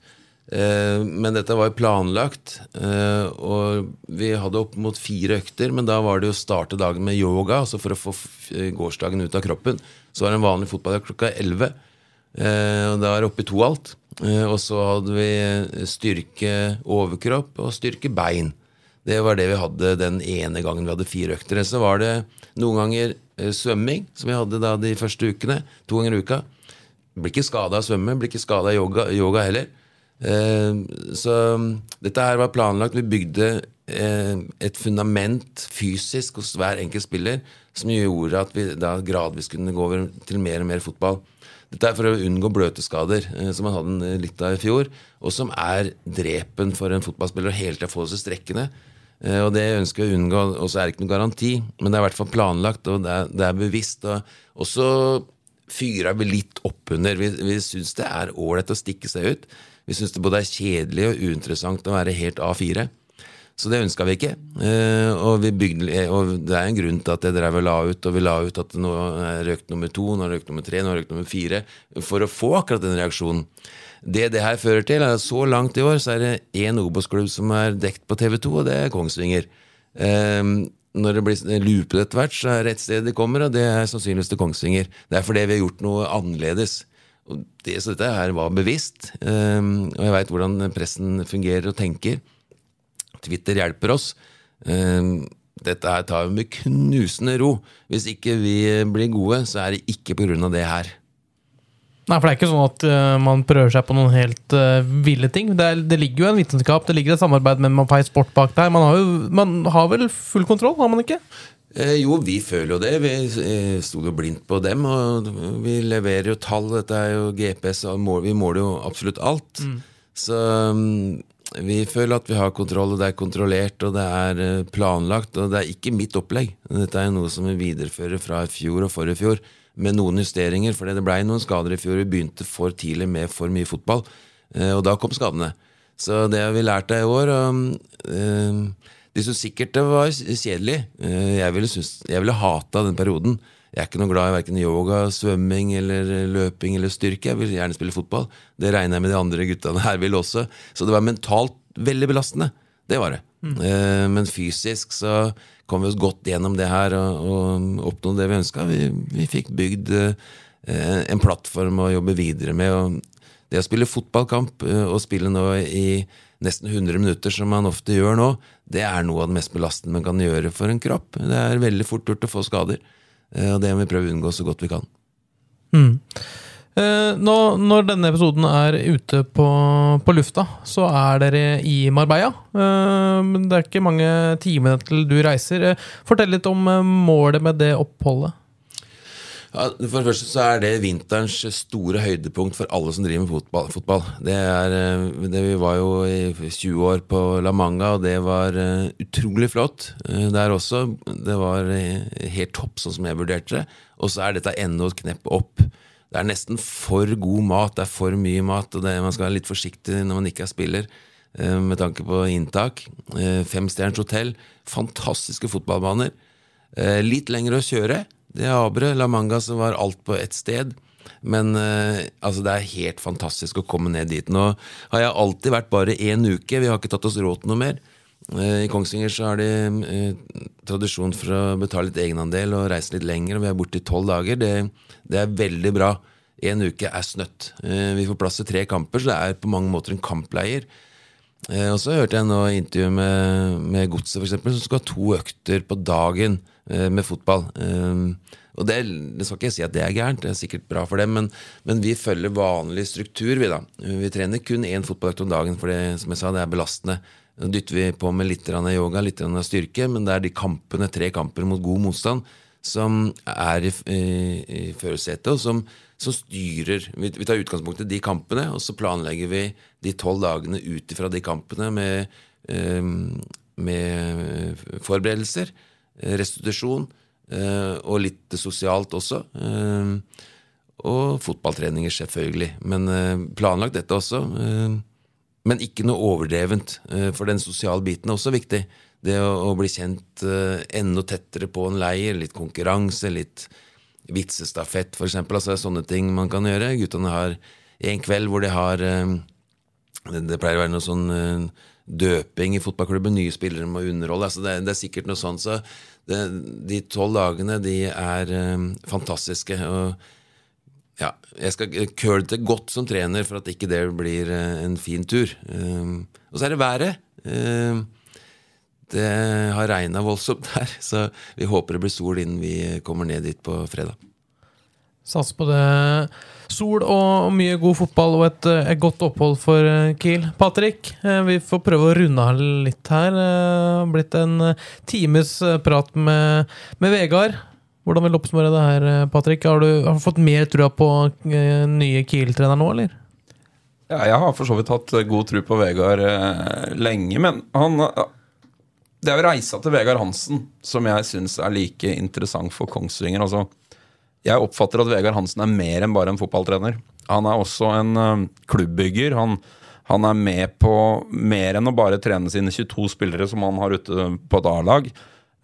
S3: Eh, men dette var jo planlagt. Eh, og vi hadde opp mot fire økter, men da var det jo å starte dagen med yoga, altså for å få gårsdagen ut av kroppen. Så var det en vanlig fotballdag klokka 11. Eh, og da er det oppe i to alt. Eh, og så hadde vi styrke overkropp og styrke bein. Det var det vi hadde den ene gangen vi hadde fire økter. Så var det noen ganger eh, svømming, som vi hadde da de første ukene. To ganger i uka. Blir ikke skada av svømme, blir ikke skada av yoga, yoga heller. Eh, så mm, dette her var planlagt. Vi bygde et fundament fysisk hos hver enkelt spiller som gjorde at vi da gradvis kunne gå over til mer og mer fotball. Dette er for å unngå bløteskader, eh, som han hadde eh, litt av i fjor, og som er drepen for en fotballspiller å hele tida få seg strekkene. Eh, Og det ønsker vi å unngå, og så er det ikke noen garanti, men det er i hvert fall planlagt, og det er, det er bevisst. Og så fyrer vi litt oppunder. Vi, vi syns det er ålreit å stikke seg ut. Vi syns det både er kjedelig og uinteressant å være helt A4. Så det ønska vi ikke. Eh, og, vi bygde, og det er en grunn til at jeg drev og la ut, og vi la ut at nå er økt nummer to, nå er økt nummer tre, nå er økt nummer fire, for å få akkurat den reaksjonen. Det det her fører til, er at så langt i år så er det én Obos-klubb som er dekt på TV2, og det er Kongsvinger. Eh, når det blir loopet etter hvert, så er det ett sted de kommer, og det er sannsynligvis til Kongsvinger. Det er fordi vi har gjort noe annerledes. Det, så dette her var bevisst, eh, og jeg veit hvordan pressen fungerer og tenker. Twitter hjelper oss. Eh, Dette her tar vi med knusende ro. Hvis ikke vi blir gode, så er det ikke pga. det her.
S1: Nei, for det er ikke sånn at eh, man prøver seg på noen helt eh, ville ting. Det, er, det ligger jo en vitenskap, det ligger et samarbeid med Mapai Sport bak der. Man har jo man har vel full kontroll, har man ikke?
S3: Eh, jo, vi føler jo det. Vi eh, sto jo blindt på dem. Og vi leverer jo tall. Dette er jo GPS, og mål, vi måler jo absolutt alt. Så mm, vi føler at vi har kontroll, og det er kontrollert, og det er eh, planlagt. Og det er ikke mitt opplegg. Dette er jo noe som vi viderefører fra i fjor og forrige fjor, med noen justeringer. For det blei noen skader i fjor. Vi begynte for tidlig med for mye fotball, eh, og da kom skadene. Så det har vi lært av i år. Og, eh, de syntes sikkert det var kjedelig. Jeg ville, synes, ville hata den perioden. Jeg er ikke noe glad i verken yoga, svømming eller løping eller styrke. Jeg vil gjerne spille fotball. Det regner jeg med de andre guttene her vil også. Så det var mentalt veldig belastende. Det var det. Eh, Men fysisk så kom vi oss godt gjennom det her og, og oppnådde det vi ønska. Vi, vi fikk bygd eh, en plattform å jobbe videre med. Og det å spille fotballkamp eh, og spille nå i nesten 100 minutter, som man ofte gjør nå, det er noe av det mest belastende man kan gjøre for en kropp. Det er veldig fort gjort å få skader, eh, og det må vi prøve å unngå så godt vi kan.
S1: Mm. nå, når denne episoden er ute på, på lufta, så er dere i Marbella. Eh, det er ikke mange timene til du reiser. Eh, fortell litt om eh, målet med det oppholdet.
S3: Ja, for det første så er det vinterens store høydepunkt for alle som driver med fotball. fotball. Det er, eh, det vi var jo i 20 år på La Manga, og det var eh, utrolig flott. Eh, Der også. Det var helt topp, sånn som jeg vurderte det. Og så er dette enda et knepp opp. Det er nesten for god mat, det er for mye mat, og det, man skal være litt forsiktig når man ikke er spiller. Med tanke på inntak. Femstjerners hotell, fantastiske fotballbaner. Litt lenger å kjøre. Det er Abre, La Manga, som var alt på ett sted. Men eh, altså det er helt fantastisk å komme ned dit. Nå har jeg alltid vært bare én uke. Vi har ikke tatt oss råd til noe mer. Eh, I Kongsvinger så har de eh, tradisjon for å betale litt egenandel og reise litt lenger. og Vi er borte i tolv dager. Det, det er veldig bra. En uke er snøtt. Eh, vi får plass til tre kamper, så det er på mange måter en kampleier. Eh, og så hørte jeg nå intervju med, med Godset, f.eks., som skal ha to økter på dagen med fotball. Eh, og det, det skal ikke jeg si at det er gærent, det er sikkert bra for dem, men, men vi følger vanlig struktur, vi da. Vi trener kun én fotballøkt om dagen, for det, som jeg sa, det er belastende. Nå dytter vi på med litt yoga, litt styrke, men det er de kampene, tre kamper mot god motstand, som er i, i, i førersetet, og som, som styrer vi, vi tar utgangspunkt i de kampene, og så planlegger vi de tolv dagene ut ifra de kampene med, eh, med forberedelser, eh, restitusjon eh, og litt sosialt også. Eh, og fotballtreninger, selvfølgelig. Men eh, planlagt dette også. Men ikke noe overdrevent, for den sosiale biten er også viktig. Det å, bli kjent enda tettere på en leir, litt konkurranse, litt vitsestafett f.eks. Altså, sånne ting man kan gjøre. Guttene har en kveld hvor de har det, pleier å være noe sånn døping i fotballklubben. Nye spillere må underholde. Altså, det, det er sikkert noe sånt. Så det, de tolv dagene, de er um, fantastiske. Og ja, jeg skal køle det godt som trener for at ikke det blir uh, en fin tur. Um, og så er det været. Um, det har regna voldsomt <laughs> her, så vi håper det blir sol innen vi kommer ned dit på fredag.
S1: Sats på det. Sol og mye god fotball og et, eh, et godt opphold for eh, Kiel. Patrick, eh, vi får prøve å runde av litt her. Det har blitt en times prat med, med Vegard. Hvordan vil du oppsummere det her, Patrick? Har du, har du fått mer trua på nye Kiel-trener nå, eller?
S4: Ja, jeg har for så vidt hatt god tro på Vegard lenge, men han Det er jo reisa til Vegard Hansen som jeg syns er like interessant for Kongsvinger. Altså, jeg oppfatter at Vegard Hansen er mer enn bare en fotballtrener. Han er også en eh, klubbbygger. Han, han er med på mer enn å bare trene sine 22 spillere som han har ute på et A-lag.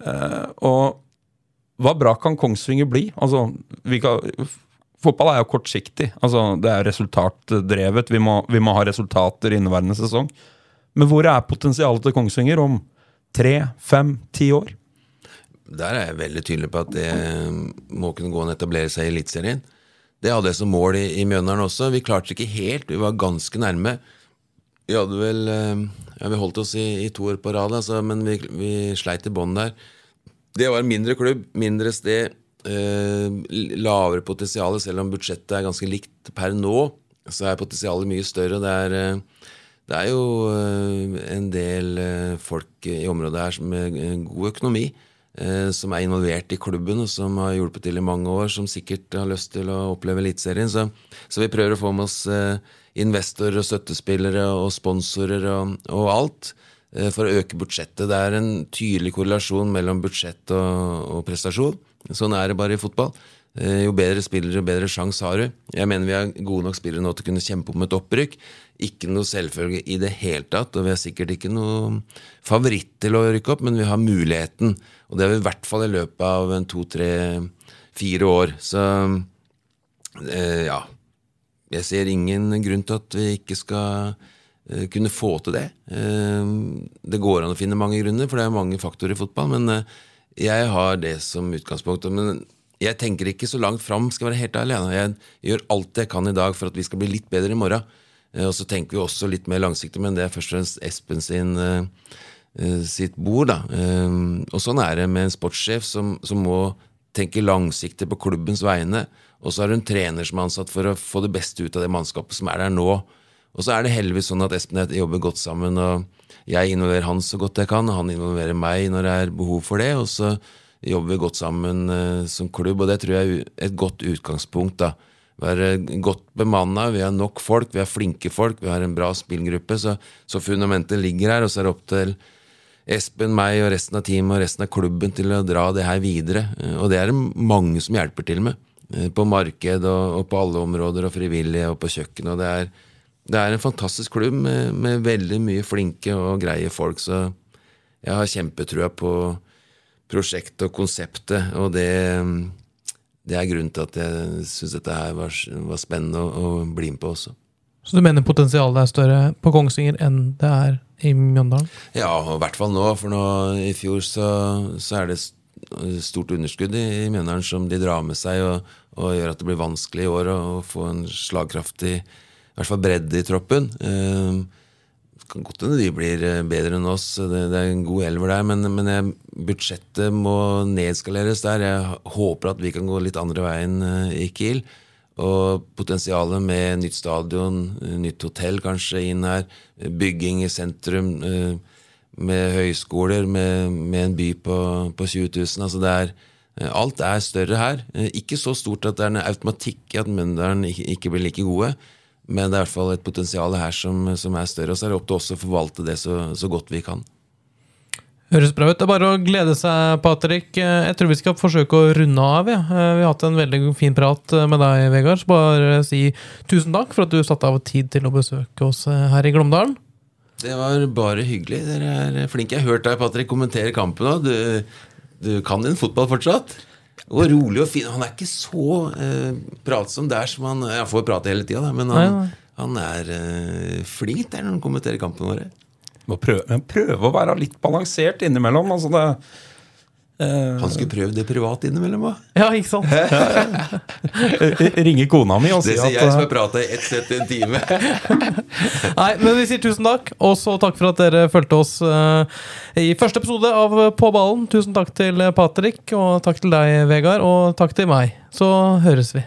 S4: Eh, og hva bra kan Kongsvinger bli? Altså, kan, fotball er jo kortsiktig. Altså, det er resultatdrevet. Vi må, vi må ha resultater i inneværende sesong. Men hvor er potensialet til Kongsvinger om tre, fem, ti år?
S3: Der er jeg veldig tydelig på at det må kunne gå an å etablere seg i Eliteserien. Det hadde jeg som mål i, i Mjøndalen også. Vi klarte det ikke helt, vi var ganske nærme. Vi hadde vel eh, Ja, vi holdt oss i, i to år på rad, altså, men vi, vi sleit i bånn der. Det var en mindre klubb, mindre sted, eh, lavere potensial, selv om budsjettet er ganske likt per nå. Så er potensialet mye større. Det er, eh, det er jo eh, en del eh, folk i området her med god økonomi, som er involvert i klubben og som har hjulpet til i mange år, som sikkert har lyst til å oppleve Eliteserien. Så, så vi prøver å få med oss eh, investorer og støttespillere og sponsorer og, og alt eh, for å øke budsjettet. Det er en tydelig korrelasjon mellom budsjett og, og prestasjon. Sånn er det bare i fotball. Eh, Jo bedre spillere, jo bedre sjanse har du. Jeg mener vi har gode nok spillere nå til å kunne kjempe om et opprykk. Ikke noe selvfølge i det hele tatt, og vi har sikkert ikke noe favoritt til å rykke opp, men vi har muligheten. Og det har vi i hvert fall i løpet av en to, tre, fire år. Så eh, ja. Jeg ser ingen grunn til at vi ikke skal eh, kunne få til det. Eh, det går an å finne mange grunner, for det er mange faktorer i fotball, men eh, jeg har det som utgangspunkt. Men jeg tenker ikke så langt fram, skal være helt alene. Jeg gjør alt jeg kan i dag for at vi skal bli litt bedre i morgen. Eh, Og så tenker vi også litt mer langsiktig, men det er først og fremst Espen sin, eh, eh, sitt bord. Da. Og sånn er det med en sportssjef som, som må tenke langsiktig på klubbens vegne. Og så har du en trener som er ansatt for å få det beste ut av det mannskapet som er der nå. Og så er det heldigvis sånn at Espen og jeg jobber godt sammen, og jeg involverer han så godt jeg kan, og han involverer meg når det er behov for det, og så jobber vi godt sammen som klubb, og det tror jeg er et godt utgangspunkt. da. Være godt bemanna, vi har nok folk, vi har flinke folk, vi har en bra spillgruppe, så, så fundamentet ligger her, og så er det opp til Espen, meg og resten av teamet og resten av klubben til å dra det her videre. Og det er det mange som hjelper til med. eh, På marked og, og på alle områder, og frivillige og på kjøkken. Og det er, det er en fantastisk klubb med, med veldig mye flinke og greie folk, så jeg har kjempetrua på prosjektet og konseptet, og det, det er grunnen til at jeg syns dette her var, var spennende å, å bli med på også.
S1: Så du mener potensialet er større på Kongsvinger enn det er i Mjøndalen?
S3: Ja, i hvert fall nå, for nå i fjor så, så er det stort underskudd i, i Mjøndalen som de drar med seg, og, og gjør at det blir vanskelig i år å, å få en slagkraftig i hvert fall bredde i troppen. Eh, kan godt hende de blir eh, bedre enn oss, det, det er en god elver der, men, men jeg, budsjettet må nedskaleres der. Jeg håper at vi kan gå litt andre veien eh, i Kiel. Og potensialet med nytt stadion, eh, nytt hotell kanskje inn her, bygging i sentrum, med høyskoler, med, med en by på, på 20 000. Altså det er, alt er større her. Ikke så stort at det er en automatikk i at Møndalen ikke blir like gode, men det er i hvert fall et potensial her som, som er større. Og så er det opp til oss å forvalte det så, så godt vi kan.
S1: Høres bra ut. Det er bare å glede seg, Patrick. Jeg tror vi skal forsøke å runde av. Ja. Eh, Vi har hatt en veldig fin prat eh, med deg, Vegard. Så bare si tusen takk for at du satte av tid til å besøke oss eh, her i Glåmdalen.
S3: Det var bare hyggelig. Dere er flinke. Jeg har hørt deg, Patrick, kommentere kampen òg. Du, du kan din fotball fortsatt. Og rolig og fin. Han er ikke så eh, pratsom der som han Han får prate hele tida, men han,
S1: Nei, nei.
S3: han er eh, flink der når han kommenterer kampene våre.
S2: Må prøve, prøve å være litt balansert innimellom. Altså det,
S3: Han skulle prøvd det privat innimellom hva?
S1: Ja, ikke sant? <laughs>
S2: ringe kona mi og si
S3: Det
S2: at
S3: sier jeg som
S2: eh,
S3: har prata i ett sett i en time. <laughs>
S1: Nei, men vi sier tusen takk, og så takk for at dere fulgte oss eh, i første episode av På ballen. Tusen takk til Patrick, og takk til deg, Vegard, og takk til meg. Så høres vi.